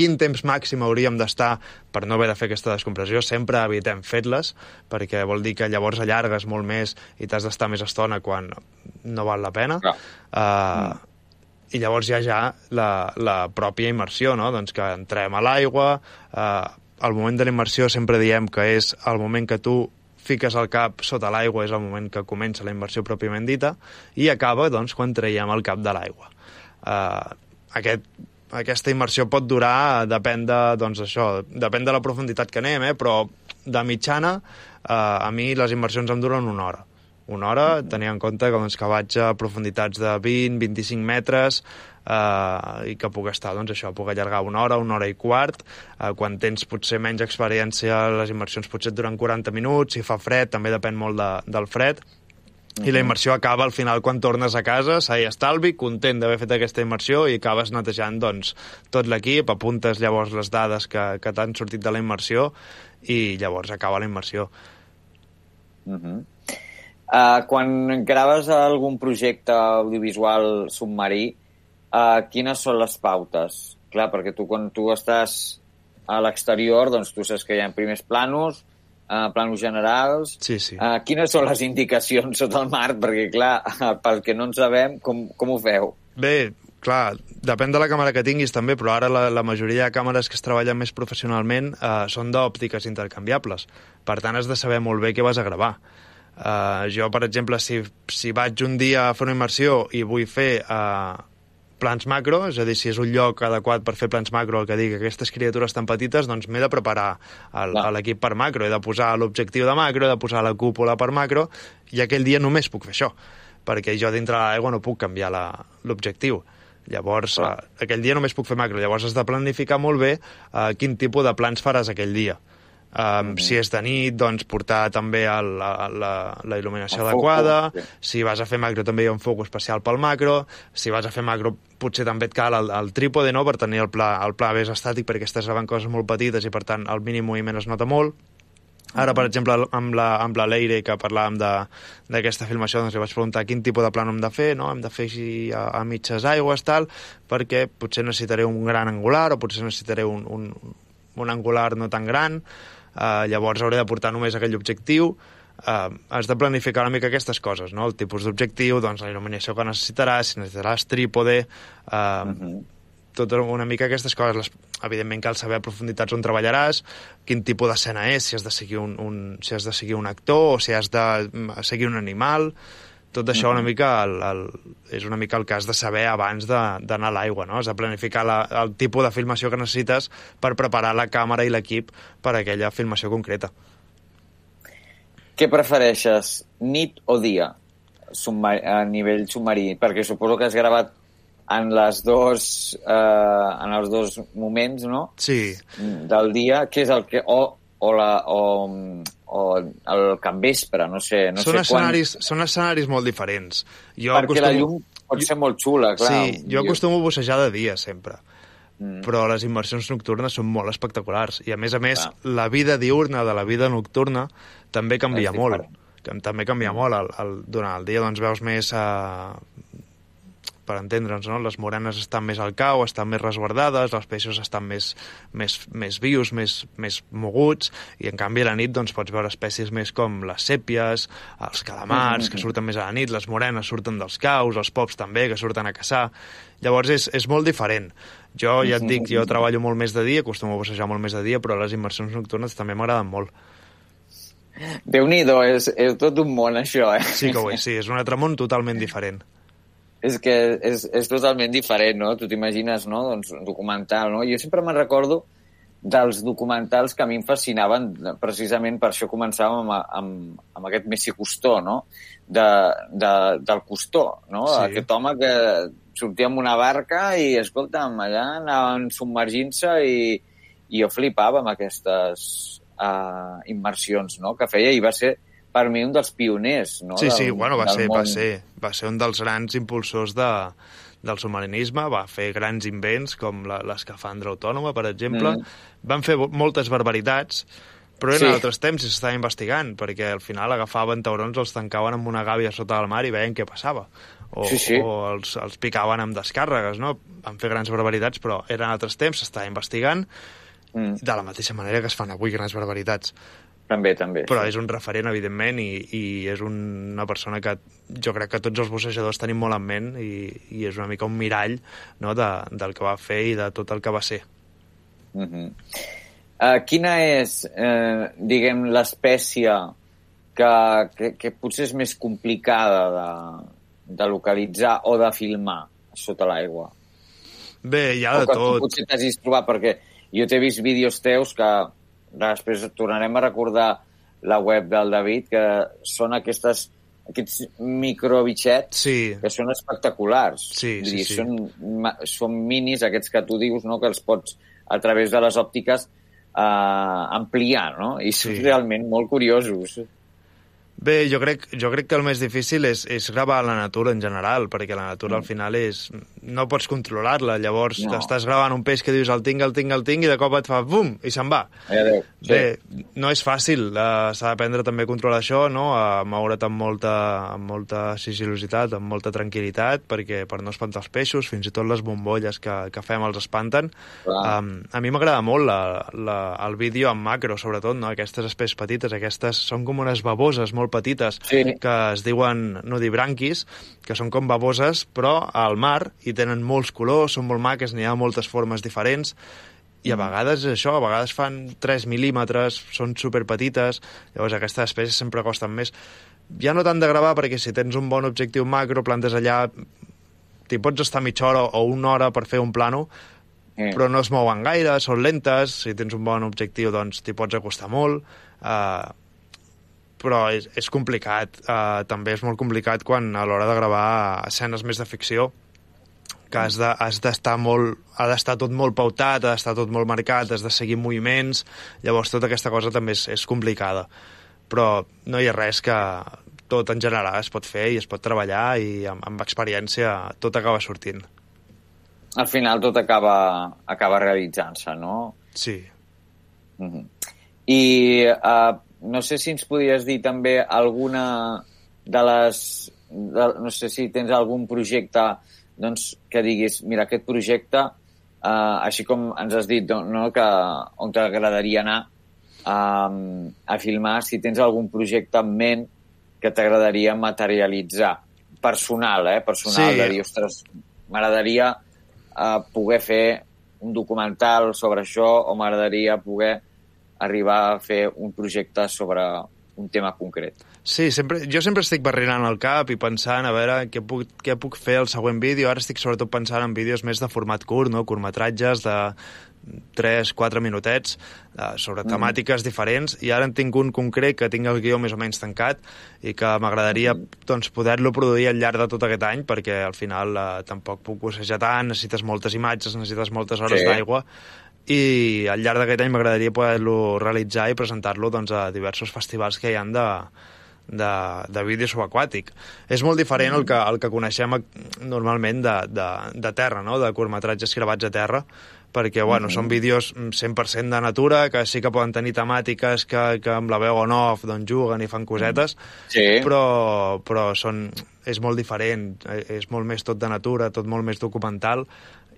quin temps màxim hauríem d'estar per no haver de fer aquesta descompressió. Sempre evitem fer-les, perquè vol dir que llavors allargues molt més i t'has d'estar més estona quan no val la pena. Uh, mm. I llavors hi ha ja la, la pròpia immersió, no? doncs que entrem a l'aigua, uh, al moment de la immersió sempre diem que és el moment que tu fiques el cap sota l'aigua, és el moment que comença la immersió pròpiament dita, i acaba doncs, quan traiem el cap de l'aigua. Uh, aquest, aquesta immersió pot durar, depèn de, doncs això, depèn de la profunditat que anem, eh? però de mitjana, eh, a mi les immersions em duren una hora. Una hora, tenint en compte que, doncs, que vaig a profunditats de 20-25 metres eh, i que puc estar, doncs això, puc allargar una hora, una hora i quart. Eh, quan tens potser menys experiència, les immersions potser et duren 40 minuts, si fa fred, també depèn molt de, del fred, i la immersió acaba al final quan tornes a casa, s'ha estalvi, content d'haver fet aquesta immersió i acabes netejant doncs, tot l'equip, apuntes llavors les dades que, que t'han sortit de la immersió i llavors acaba la immersió. Uh -huh. uh, quan graves algun projecte audiovisual submarí, uh, quines són les pautes? Clar, perquè tu quan tu estàs a l'exterior, doncs tu saps que hi ha primers planos, uh, planos generals. Sí, sí. Uh, quines són les indicacions sota el mar? Perquè, clar, pel que no en sabem, com, com ho feu? Bé, clar, depèn de la càmera que tinguis també, però ara la, la majoria de càmeres que es treballen més professionalment eh, són d'òptiques intercanviables. Per tant, has de saber molt bé què vas a gravar. Uh, jo, per exemple, si, si vaig un dia a fer una immersió i vull fer uh, plans macro, és a dir, si és un lloc adequat per fer plans macro, el que digui que aquestes criatures tan petites, doncs m'he de preparar l'equip per macro, he de posar l'objectiu de macro, he de posar la cúpula per macro, i aquell dia només puc fer això, perquè jo dintre de l'aigua no puc canviar l'objectiu. Llavors, uh, aquell dia només puc fer macro, llavors has de planificar molt bé uh, quin tipus de plans faràs aquell dia. Um, Si és de nit, doncs portar també el, la, la, la il·luminació El foco, adequada, sí. si vas a fer macro també hi ha un foc especial pel macro, si vas a fer macro potser també et cal el, el trípode no? per tenir el pla, el pla més estàtic perquè estàs gravant coses molt petites i per tant el mínim moviment es nota molt. Ara, per exemple, amb la, amb la Leire, que parlàvem d'aquesta filmació, doncs li vaig preguntar quin tipus de plano hem de fer, no? Hem de fer així a, a mitges aigües, tal, perquè potser necessitaré un gran angular o potser necessitaré un, un, un angular no tan gran, uh, llavors hauré de portar només aquell objectiu, uh, has de planificar una mica aquestes coses, no? El tipus d'objectiu, doncs la il·luminació que necessitaràs, si necessitaràs trípode, uh, uh -huh. tot una mica aquestes coses. Les, evidentment cal saber a profunditats on treballaràs, quin tipus d'escena és, si has de seguir un, un, si has de seguir un actor o si has de mm, seguir un animal, tot això una mica el, el, és una mica el que has de saber abans de- d'anar a l'aigua, no? Has de planificar la, el tipus de filmació que necessites per preparar la càmera i l'equip per a aquella filmació concreta. Què prefereixes, nit o dia, submar a nivell submarí? Perquè suposo que has gravat en les dos, eh, en els dos moments, no? Sí. Del dia, què és el que... O, o, la, o, o el capvespre, no sé, no són, sé escenaris, són escenaris molt diferents. Jo quan... Perquè la llum pot ser molt xula, clar. Sí, jo acostumo a bussejar de dia sempre. Mm. Però les immersions nocturnes són molt espectaculars. I a més a més, Clar. la vida diurna de la vida nocturna també canvia molt. Que també canvia molt. El, el, durant el dia doncs, veus més... Uh, per entendre'ns, no? les morenes estan més al cau, estan més resguardades, els peixos estan més, més, més vius, més, més moguts, i en canvi a la nit doncs, pots veure espècies més com les sèpies, els calamars, Mhm. que surten més a la nit, les morenes surten dels caus, els pops també, que surten a caçar. Llavors és, és molt diferent. Jo ja et dic, jo treballo molt més de dia, acostumo a bussejar molt més de dia, però les immersions nocturnes també m'agraden molt. Déu-n'hi-do, és, és tot un món, això, eh? Sí que ho és, sí, és un altre món totalment diferent. És que és, és totalment diferent, no? Tu t'imagines, no? Doncs un documental, no? Jo sempre me'n recordo dels documentals que a mi em fascinaven, precisament per això començàvem amb, amb, amb aquest Messi Custó, no? De, de, del Custó, no? Sí. Aquest home que sortia amb una barca i, escolta'm, allà anaven submergint-se i, i jo flipava amb aquestes uh, immersions no? que feia i va ser per mi un dels pioners no? Sí, sí, del, bueno, va ser, món. va, ser, va ser un dels grans impulsors de, del submarinisme, va fer grans invents com la- l'escafandra autònoma, per exemple. Mm. Van fer moltes barbaritats, però eren Sí. altres temps s'estava investigant, perquè al final agafaven taurons, els tancaven amb una gàbia sota del mar i veien què passava. O, Sí, sí. o els, els picaven amb descàrregues, no? Van fer grans barbaritats, però eren altres temps, s'estava investigant, mm. de la mateixa manera que es fan avui grans barbaritats. També, també. Però és un referent, evidentment, i, i és una persona que jo crec que tots els bussejadors tenim molt en ment i, i és una mica un mirall no, de, del que va fer i de tot el que va ser. Uh -huh. uh, quina és, eh, diguem, l'espècie que, que, que potser és més complicada de, de localitzar o de filmar sota l'aigua? Bé, hi ha o de tot. potser t'hagis trobat, perquè jo t'he vist vídeos teus que després tornarem a recordar la web del David, que són aquestes aquests microbitxets sí. que són espectaculars. Sí, sí, dir, sí. Són, són minis, aquests que tu dius, no? que els pots, a través de les òptiques, eh, ampliar, no? I són Sí. realment molt curiosos. Bé, jo crec, jo crec que el més difícil és, és gravar la natura en general, perquè la natura al final és... No pots controlar-la, llavors No. estàs gravant un peix que dius el tinc, el tinc, el tinc, i de cop et fa bum, i se'n va. Adéu. Sí. Bé, no és fàcil, uh, s'ha d'aprendre també a controlar això, no? a moure't amb molta, amb molta sigilositat, amb molta tranquil·litat, perquè per no espantar els peixos, fins i tot les bombolles que, que fem els espanten. Um, a mi m'agrada molt la, la, el vídeo en macro, sobretot, no? aquestes espècies petites, aquestes són com unes baboses molt petites sí. que es diuen nudibranquis, que són com baboses, però al mar, i tenen molts colors, són molt maques, n'hi ha moltes formes diferents, i a vegades és això, a vegades fan 3 mil·límetres, són superpetites, llavors aquestes espècies sempre costen més. Ja no tant de gravar, perquè si tens un bon objectiu macro, plantes allà, t'hi pots estar mitja hora o una hora per fer un plano, Mm. però no es mouen gaire, són lentes, si tens un bon objectiu doncs t'hi pots acostar molt, uh, però és, és complicat. Uh, també és molt complicat quan a l'hora de gravar escenes més de ficció que has de- has d'estar molt... ha d'estar tot molt pautat, ha d'estar tot molt marcat, has de seguir moviments, llavors tota aquesta cosa també és, és complicada. Però no hi ha res que tot en general es pot fer i es pot treballar i amb, amb experiència tot acaba sortint. Al final tot acaba, acaba realitzant-se, no? Sí. Mm -hmm. I uh, no sé si ens podries dir també alguna de les... De, no sé si tens algun projecte doncs, que diguis, mira, aquest projecte, uh, així com ens has dit no, que on t'agradaria anar um, a filmar, si tens algun projecte en ment que t'agradaria materialitzar. Personal, eh? Personal, Sí. de dir, ostres, m'agradaria uh, poder fer un documental sobre això o m'agradaria poder arribar a fer un projecte sobre un tema concret. Sí, sempre, jo sempre estic barrinant el cap i pensant a veure què puc, què puc fer al següent vídeo. Ara estic sobretot pensant en vídeos més de format curt, no? curtmetratges de 3-4 minutets eh, sobre Mm. temàtiques diferents i ara en tinc un concret que tinc el guió més o menys tancat i que m'agradaria doncs, poder-lo produir al llarg de tot aquest any perquè al final eh, tampoc puc bussejar tant, necessites moltes imatges, necessites moltes hores Sí. d'aigua i al llarg d'aquest any m'agradaria poder-lo realitzar i presentar-lo doncs, a diversos festivals que hi han de, de, de vídeo subaquàtic. És molt diferent el que, el que coneixem normalment de, de, de terra, no? de curtmetratges gravats a terra, perquè bueno, Mhm. són vídeos 100% de natura, que sí que poden tenir temàtiques que, que amb la veu on off doncs, juguen i fan cosetes, Sí. però, però són, és molt diferent, eh, és molt més tot de natura, tot molt més documental,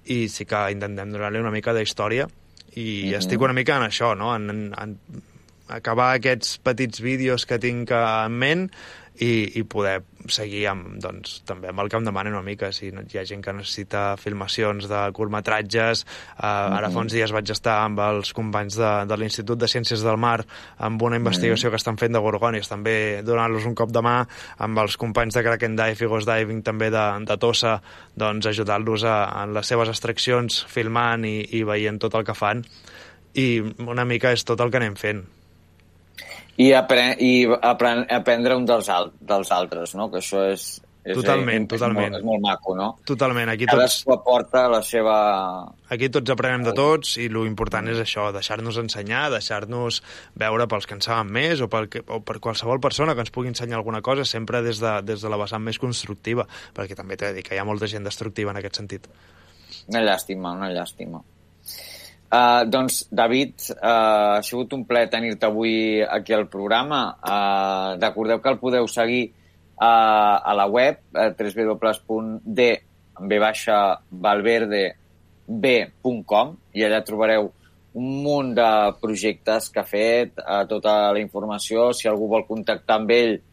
i sí que intentem donar-li una mica d'història, i Mhm. estic una mica en això, no? en, en, en acabar aquests petits vídeos que tinc en ment i, i poder seguir amb, doncs, també amb el que em demanen una mica. Si hi ha gent que necessita filmacions de curtmetratges, eh, ara fa uns dies vaig estar amb els companys de, de l'Institut de Ciències del Mar amb una investigació que estan fent de gorgònies, també donant-los un cop de mà, amb els companys de Kraken Dive i Ghost Diving també de, de Tossa, doncs ajudant-los a, en les seves extraccions, filmant i, i veient tot el que fan. I una mica és tot el que anem fent. I, apre i apren aprendre un dels, al dels altres, no? Que això és... és Totalment, és totalment. Molt, és molt maco, no? Totalment, aquí tots, Cadascú aporta la seva... aquí tots aprenem de tots i lo important és això, deixar-nos ensenyar, deixar-nos veure pels que en saben més o, pel que, o per qualsevol persona que ens pugui ensenyar alguna cosa, sempre des de, des de la vessant més constructiva, perquè també t'he de dir que hi ha molta gent destructiva en aquest sentit. Una llàstima, una llàstima. Uh, doncs, David, uh, ha sigut un plaer tenir-te avui aquí al programa. Uh, recordeu que el podeu seguir uh, a la web, uh, www.d-valverdeb.com i allà trobareu un munt de projectes que ha fet, uh, tota la informació. Si algú vol contactar amb ell,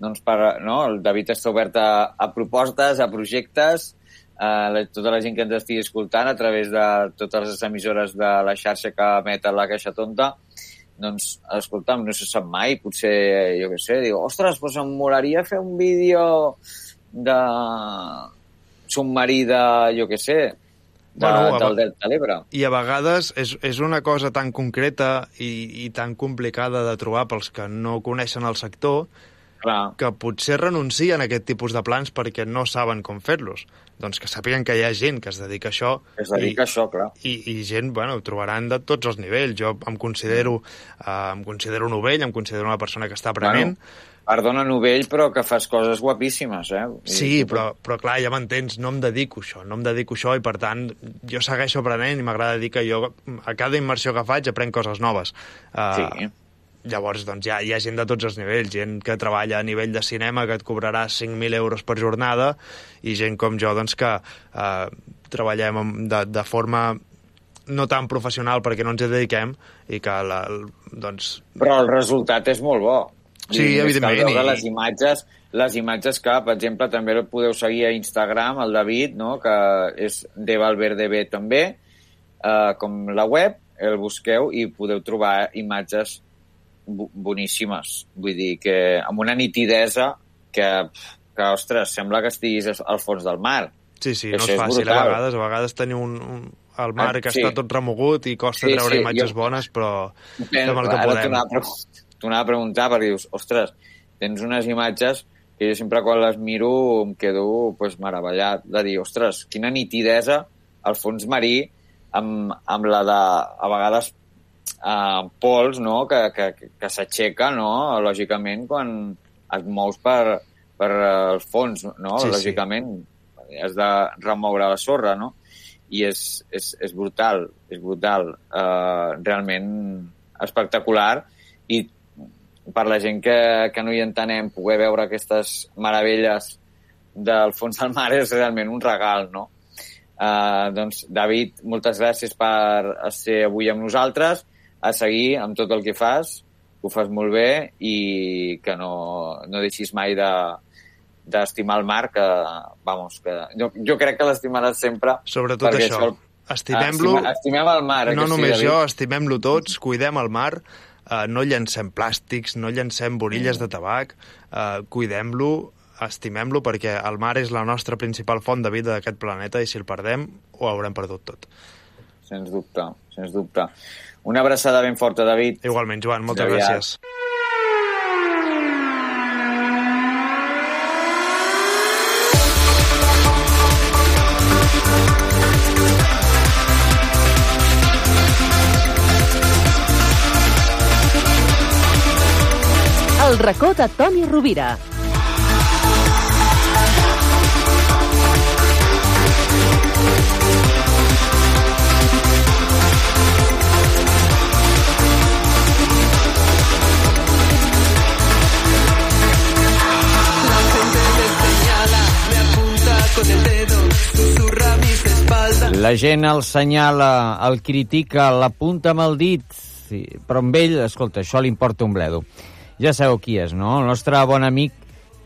doncs per, no? el David està obert a, a propostes, a projectes, eh, la, tota la gent que ens estigui escoltant a través de totes les emissores de la xarxa que emet la Caixa Tonta, doncs, escolta'm, no se sap mai, potser, jo què sé, diu, ostres, doncs em molaria fer un vídeo de submarí de, jo què sé, de, Bueno, del Delta de l'Ebre. I a vegades és, és una cosa tan concreta i, i tan complicada de trobar pels que no coneixen el sector Clar. que potser renuncien a aquest tipus de plans perquè no saben com fer-los. Doncs que sàpiguen que hi ha gent que es dedica a això Es dedica a això, clar. i, i gent, bueno, ho trobaran de tots els nivells. Jo em considero, eh, em considero novell, em considero una persona que està aprenent, Bueno, perdona, novell, però que fas coses guapíssimes, eh? Sí, però, però clar, ja m'entens, no em dedico a això, no em dedico a això i per tant jo segueixo aprenent i m'agrada dir que jo a cada immersió que faig aprenc coses noves. Uh, Sí. Llavors, doncs, hi ha, hi ha gent de tots els nivells, gent que treballa a nivell de cinema que et cobrarà 5.000 euros per jornada i gent com jo, doncs, que uh, treballem de, de forma no tan professional perquè no ens hi dediquem i que, la, doncs, Però el resultat és molt bo. Sí, cal evidentment, i- les imatges, les imatges que, per exemple, també podeu seguir a Instagram, el David, no? que és de Valverde B també, eh, com la web, el busqueu i podeu trobar imatges boníssimes. Vull dir que amb una nitidesa que, que ostres, sembla que estiguis al fons del mar. Sí, sí, Que no és és fàcil a brutal. vegades. A vegades tenir un, un, el mar Ah, que sí. està tot remogut i costa Sí, treure sí, imatges jo- bones, però fem el que podem. t'ho anava, a pre- t'ho anava a preguntar perquè dius, ostres, tens unes imatges que jo sempre quan les miro em quedo pues, meravellat de dir, ostres, quina nitidesa al fons marí amb, amb la de, a vegades, eh, pols, no?, que, que, que s'aixeca, no?, lògicament, quan et mous per, per el fons, no?, Sí, sí. lògicament, has de remoure la sorra, no?, i és, és, és brutal, és brutal, uh, realment espectacular i per la gent que, que no hi entenem poder veure aquestes meravelles del fons del mar és realment un regal, no? Uh, doncs, David, moltes gràcies per ser avui amb nosaltres, a seguir amb tot el que fas, que ho fas molt bé i que no, no deixis mai de d'estimar el mar, que, vamos, que jo, jo crec que l'estimaràs sempre. Sobretot perquè això, estimem-lo... Estima, estimem el mar. eh, no sí, només David? jo, estimem-lo tots, cuidem el mar, eh, no llancem plàstics, no llancem borilles Mm. de tabac, eh, cuidem-lo, estimem-lo, perquè el mar és la nostra principal font de vida d'aquest planeta i si el perdem ho haurem perdut tot. Sens dubte, sens dubte. Una abraçada ben forta, David. Igualment, Joan, moltes Aviat. gràcies. El racó de Toni Rovira. La gent el senyala, el critica, l'apunta amb el dit, sí, però amb ell, escolta, això li importa un bledo. Ja sabeu qui és, no? El nostre bon amic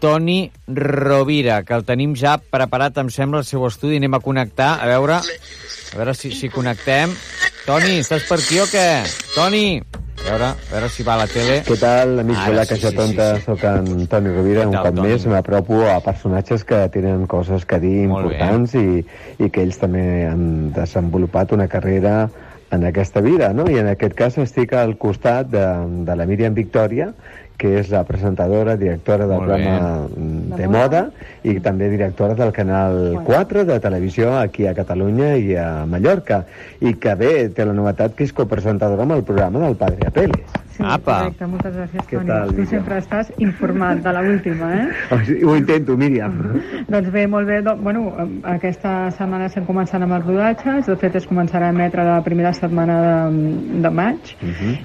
Toni Rovira, que el tenim ja preparat, em sembla, al seu estudi. Anem a connectar, a veure, a veure si, si connectem. Toni, estàs per aquí o què? Toni! A veure, a veure si va a la tele. Què tal, amics Ara de la sí, Caixa sí, Tonta? sí, sí. Soc en Toni Rovira, Què un tal, cop Toni? més m'apropo a personatges que tenen coses que dir Molt bé. importants i, i que ells també han desenvolupat una carrera en aquesta vida, no? I en aquest cas estic al costat de, de la Míriam Victòria, que és la presentadora, directora del programa mm, de moda i també directora del Canal 4 de televisió aquí a Catalunya i a Mallorca. I que bé, té la novetat que és copresentadora amb el programa del Padre Apeles. Sí, Apa. correcte, moltes gràcies, Què Toni. tal, tu Lídia? sempre estàs informat de l'última, eh? [laughs] Ho intento, Míriam. [laughs] Doncs bé, molt bé. Doncs, bueno, aquesta setmana estem començant amb els rodatges. De fet, es començarà a emetre la primera setmana de, de maig.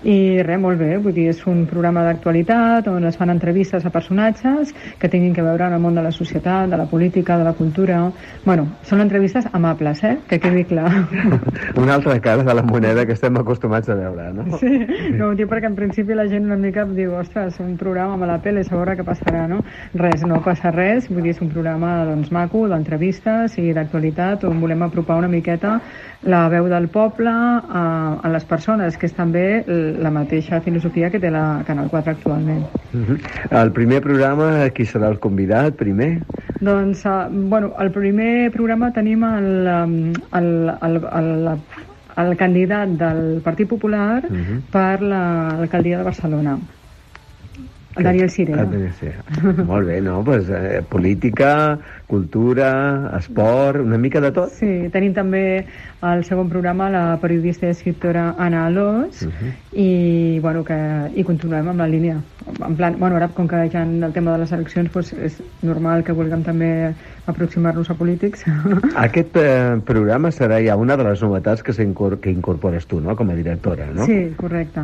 I res, molt bé. Vull dir, és un programa d'actualitat on es fan entrevistes a personatges que tinguin que veure amb el món de la societat, de la política, de la cultura... Bueno, són entrevistes amables, eh? Que quedi clar. [laughs] Una altra cara de la moneda que estem acostumats a veure, no? Sí, no ho dic perquè en principi la gent una mica diu, ostres, un programa amb la pele, a veure què passarà, no? Res, no passa res, vull dir, és un programa doncs, maco, d'entrevistes i d'actualitat, on volem apropar una miqueta la veu del poble a, a les persones, que és també la mateixa filosofia que té la Canal 4 actualment. Uh -huh. El primer programa, qui serà el convidat primer? Doncs, uh, bueno, el primer programa tenim el, um, el, el, el, el, el candidat del Partit Popular uh -huh. per l'alcaldia de Barcelona. El Daniel Sirera. El Daniel Sirera. [laughs] Molt bé, no? Pues, eh, política, cultura, esport, una mica de tot. Sí, tenim també al segon programa la periodista i escriptora Anna Alós Uh -huh. i, bueno, que, i continuem amb la línia. En plan, bueno, ara com que ja en el tema de les eleccions pues, és normal que vulguem també aproximar-nos a polítics. [laughs] Aquest eh, programa serà ja una de les novetats que, que incorpores tu, no?, com a directora, no? Sí, correcte.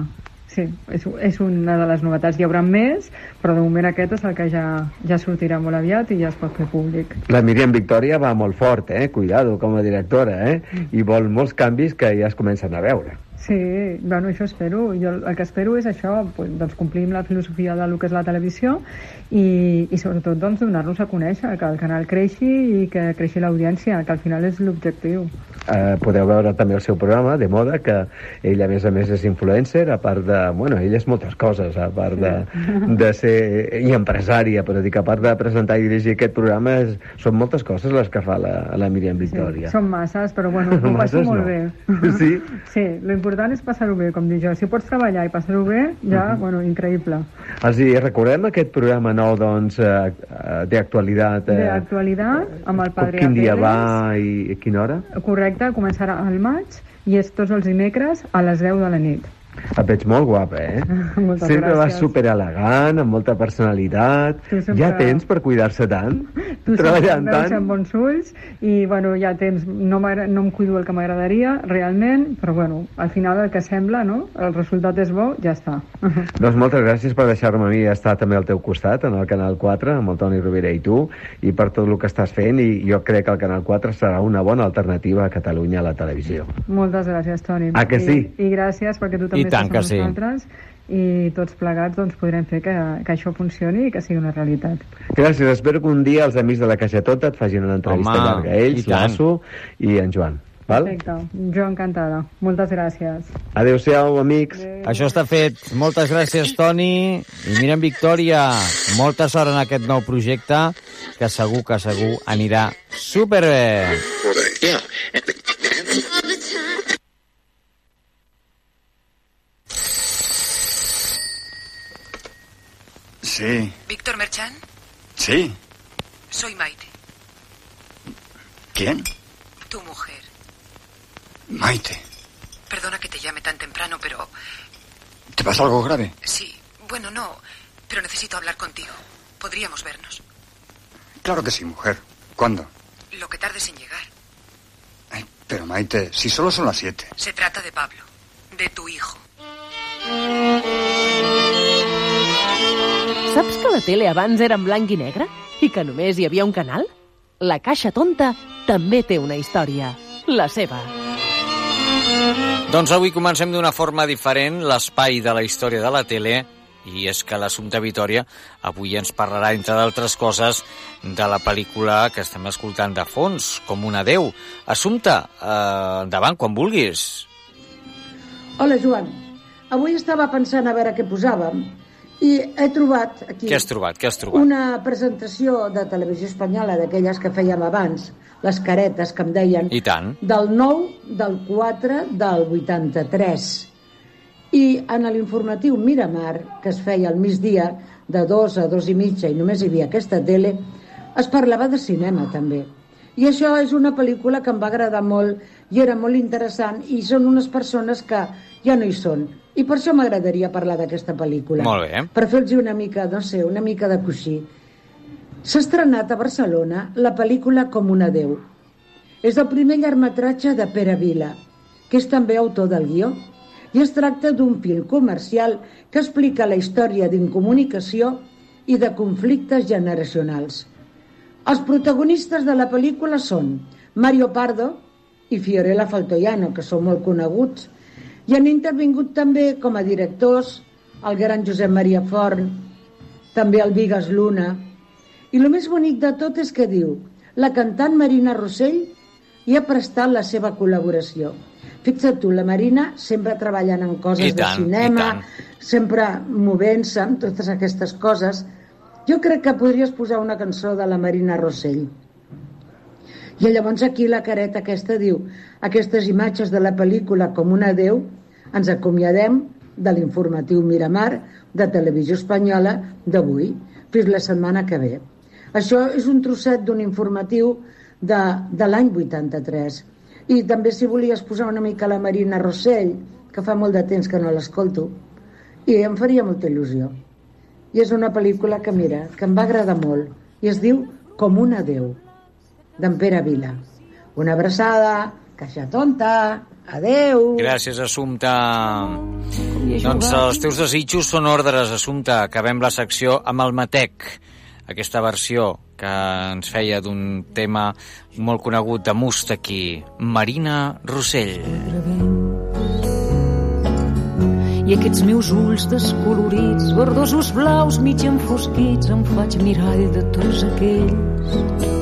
Sí, és, és una de les novetats. Hi haurà més, però de moment aquest és el que ja, ja sortirà molt aviat i ja es pot fer públic. La Míriam Victòria va molt fort, eh? Cuidado, com a directora, eh? I vol molts canvis que ja es comencen a veure. Sí, bueno, això espero. Jo el que espero és això, doncs complir amb la filosofia del que és la televisió i, i sobretot doncs, donar-nos a conèixer, que el canal creixi i que creixi l'audiència, que al final és l'objectiu. Eh, podeu veure també el seu programa de moda, que ell a més a més és influencer, a part de... Bueno, ell és moltes coses, a part de, de ser... i empresària, però dic, a part de presentar i dirigir aquest programa, és, són moltes coses les que fa la, la Míriam Victòria. Són masses, però bueno, ho [laughs] passo molt no. bé. Sí? Sí, lo important és passar-ho bé, com dic jo. Si pots treballar i passar-ho bé, ja, Mhm. bueno, increïble. Els hi recordem aquest programa nou, doncs, eh, eh, d'actualitat. De actualitat, amb el Padre Quin dia va i, i quina hora? Correcte, començarà al maig i és tots els dimecres a les 10 de la nit. Et veig molt guapa, eh? [laughs] Moltes Sempre vas gràcies. super elegant, amb molta personalitat. Tu sempre- Ja tens per cuidar-se tant? [laughs] Tu Treballant sempre em veus tant? amb bons ulls i, bueno, ja tens... No, no em cuido el que m'agradaria, realment, però, bueno, al final el que sembla, no? El resultat és bo, ja està. [laughs] Doncs moltes gràcies per deixar-me a mi estar també al teu costat, en el Canal 4, amb el Toni Rovira i tu, i per tot el que estàs fent, i jo crec que el Canal 4 serà una bona alternativa a Catalunya a la televisió. Moltes gràcies, Toni. Ah, que sí? I, I gràcies perquè tu també I tant que sí. nosaltres i tots plegats doncs, podrem fer que, que això funcioni i que sigui una realitat. Gràcies, espero que un dia els amics de la Caixa Tota et facin una entrevista Home, llarga. Ells, l'Asso i en Joan. Val? Perfecte. Jo encantada. Moltes gràcies. Adéu-siau, amics. Això està fet. Moltes gràcies, Toni. I mirem, Victòria, molta sort en aquest nou projecte, que segur que segur anirà superbé. Sí, Víctor Merchan, sí. soy Maite, ¿Quién? tu mujer. Maite. Perdona que te llame tan temprano, pero ¿Te pasa algo grave? sí, bueno, no, pero necesito hablar contigo. Podríamos vernos. Claro que sí, mujer. ¿Cuándo? Lo que tardes en llegar. Pero Maite, si solo son las siete. Se trata de Pablo, de tu hijo. Saps que la tele abans era en blanc i negre? I que només hi havia un canal? La Caixa Tonta també té una història. La seva. Doncs avui comencem d'una forma diferent l'espai de la història de la tele i és que l'Assumpta Vitòria avui ens parlarà, entre d'altres coses, de la pel·lícula que estem escoltant de fons, com una Déu. Assumpta, eh, endavant, quan vulguis. Hola, Joan. Avui estava pensant a veure què posàvem i he trobat aquí Què has trobat? Què has trobat? una presentació de televisió espanyola d'aquelles que fèiem abans, les caretes que em deien, I tant. del 9, del 4, del 83. I en l'informatiu Miramar, que es feia al migdia, de dos a dos i mitja, i només hi havia aquesta tele, es parlava de cinema també. I això és una pel·lícula que em va agradar molt i era molt interessant i són unes persones que ja no hi són. I per això m'agradaria parlar d'aquesta pel·lícula. Molt bé. Per fer-los una mica, no sé, una mica de coixí. S'ha estrenat a Barcelona la pel·lícula Com una Déu. És el primer llargmetratge de Pere Vila, que és també autor del guió, i es tracta d'un film comercial que explica la història d'incomunicació i de conflictes generacionals. Els protagonistes de la pel·lícula són Mario Pardo i Fiorella Faltoiano, que són molt coneguts, i han intervingut també com a directors el gran Josep Maria Forn, també el Vigas Luna, i el més bonic de tot és que diu la cantant Marina Rossell hi ha prestat la seva col·laboració. Fixa't tu, la Marina sempre treballant en coses I tant, de cinema, sempre movent-se amb totes aquestes coses. Jo crec que podries posar una cançó de la Marina Rossell. I llavors aquí la careta aquesta diu aquestes imatges de la pel·lícula com una Déu ens acomiadem de l'informatiu Miramar de Televisió Espanyola d'avui fins la setmana que ve. Això és un trosset d'un informatiu de, de l'any 83. I també si volies posar una mica la Marina Rossell, que fa molt de temps que no l'escolto, i em faria molta il·lusió. I és una pel·lícula que, mira, que em va agradar molt, i es diu Com una Déu, d'en Pere Vila. Una abraçada, caixa tonta, adeu. Gràcies, Assumpta. Doncs els teus desitjos són ordres, Assumpta. Acabem la secció amb el Matec, aquesta versió que ens feia d'un tema molt conegut de Mustaki, Marina Rossell. I aquests meus ulls descolorits, verdosos blaus mig enfosquits, em faig mirall de tots aquells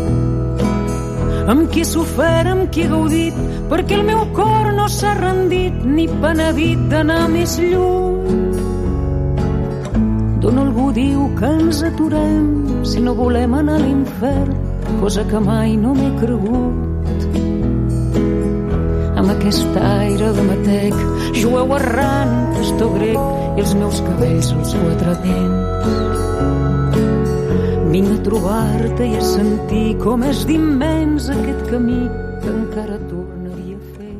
amb qui he sofert, amb qui he gaudit, perquè el meu cor no s'ha rendit ni penedit d'anar més lluny. D'on algú diu que ens aturem si no volem anar a l'infern, cosa que mai no m'he cregut. Amb aquest aire de matec, jueu errant, pastor grec, i els meus cabells els quatre dents. Vinc a trobar-te i a sentir com és d'immens aquest camí que encara tornaria a fer.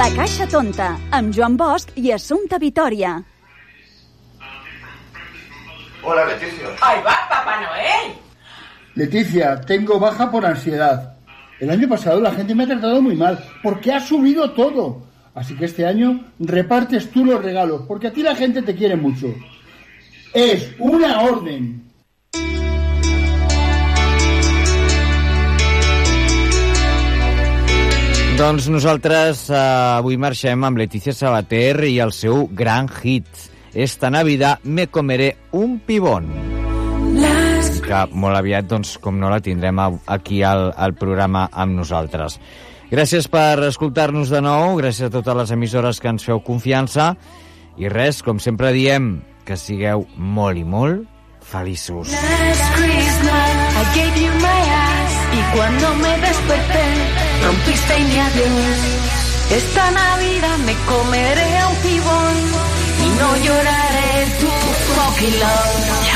La Caixa Tonta, amb Joan Bosch i Assumpta Vitoria. Hola, Leticia. ¡Ahí va, Papá Noel! Leticia, tengo baja por ansiedad. El año pasado la gente me ha tratado muy mal, porque ha subido todo. Así que este año repartes tú los regalos, porque a ti la gente te quiere mucho. Es una orden. Doncs nosaltres eh, avui marxem amb Letícia Sabater i el seu gran hit. Esta Navidad me comeré un pibón. Que molt aviat, doncs, com no la tindrem aquí al, al programa amb nosaltres. Gràcies per escoltar-nos de nou, gràcies a totes les emissores que ens feu confiança i res, com sempre diem, que sigueu molt i molt feliços. Last Christmas I gave you my eyes y cuando me desperté rompiste mi adiós. Esta Navidad me comeré a un pibón y no lloraré tu fucking love.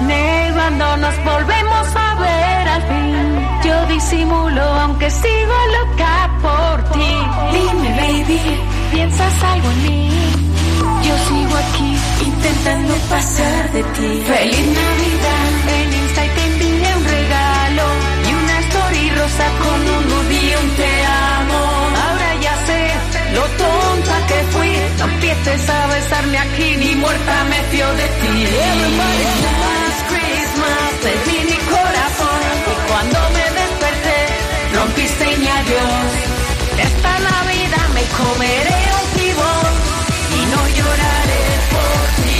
Nevando nos volvemos a ver al fin. Yo disimulo aunque sigo loca por ti. Dime, baby, ¿piensas algo en mí? Yo sigo aquí intentando pasar de ti. Feliz Navidad. En Insta te envié un regalo y una story rosa con un y un te amo. Lo tonta que fui. No empieces a besarme aquí ni muerta me fío de ti. Last Christmas di mi corazón y cuando me desperté rompiste mi adiós. Esta Navidad me comeré un pibón y no lloraré por ti.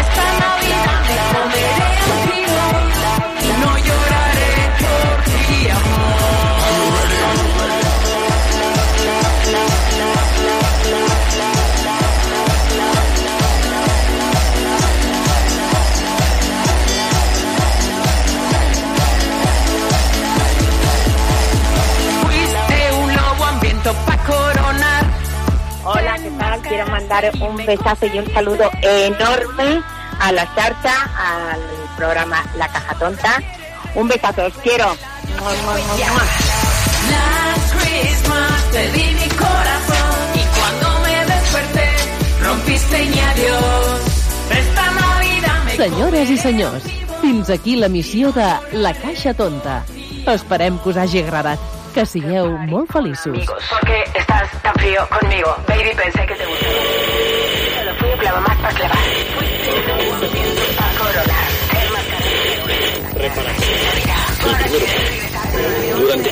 Esta Navidad mandar un besazo y un saludo enorme a la charta, al programa La Caja Tonta. Un besazo, os quiero. Mi y aquí la missió de La Caixa Tonta. Esperem que us hagi. Que sigueu molt tan frío conmigo. Baby, pensé que te gustaba. Solo fui un clavo más para clavar. para coronar. El marcador. Reparación. El primero. Durante.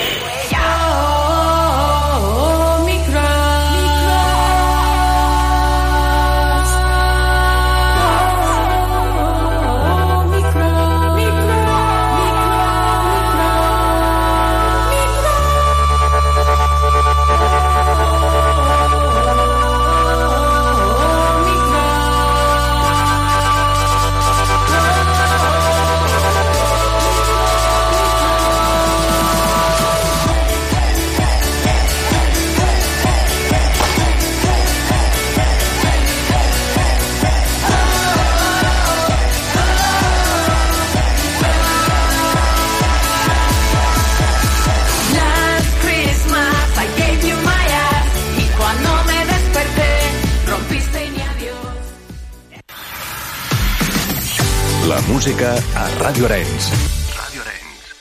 música a Radio Arenys. Radio Arenys.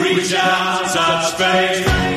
Reach out, touch space.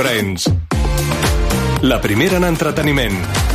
Arenys. La primera en entreteniment.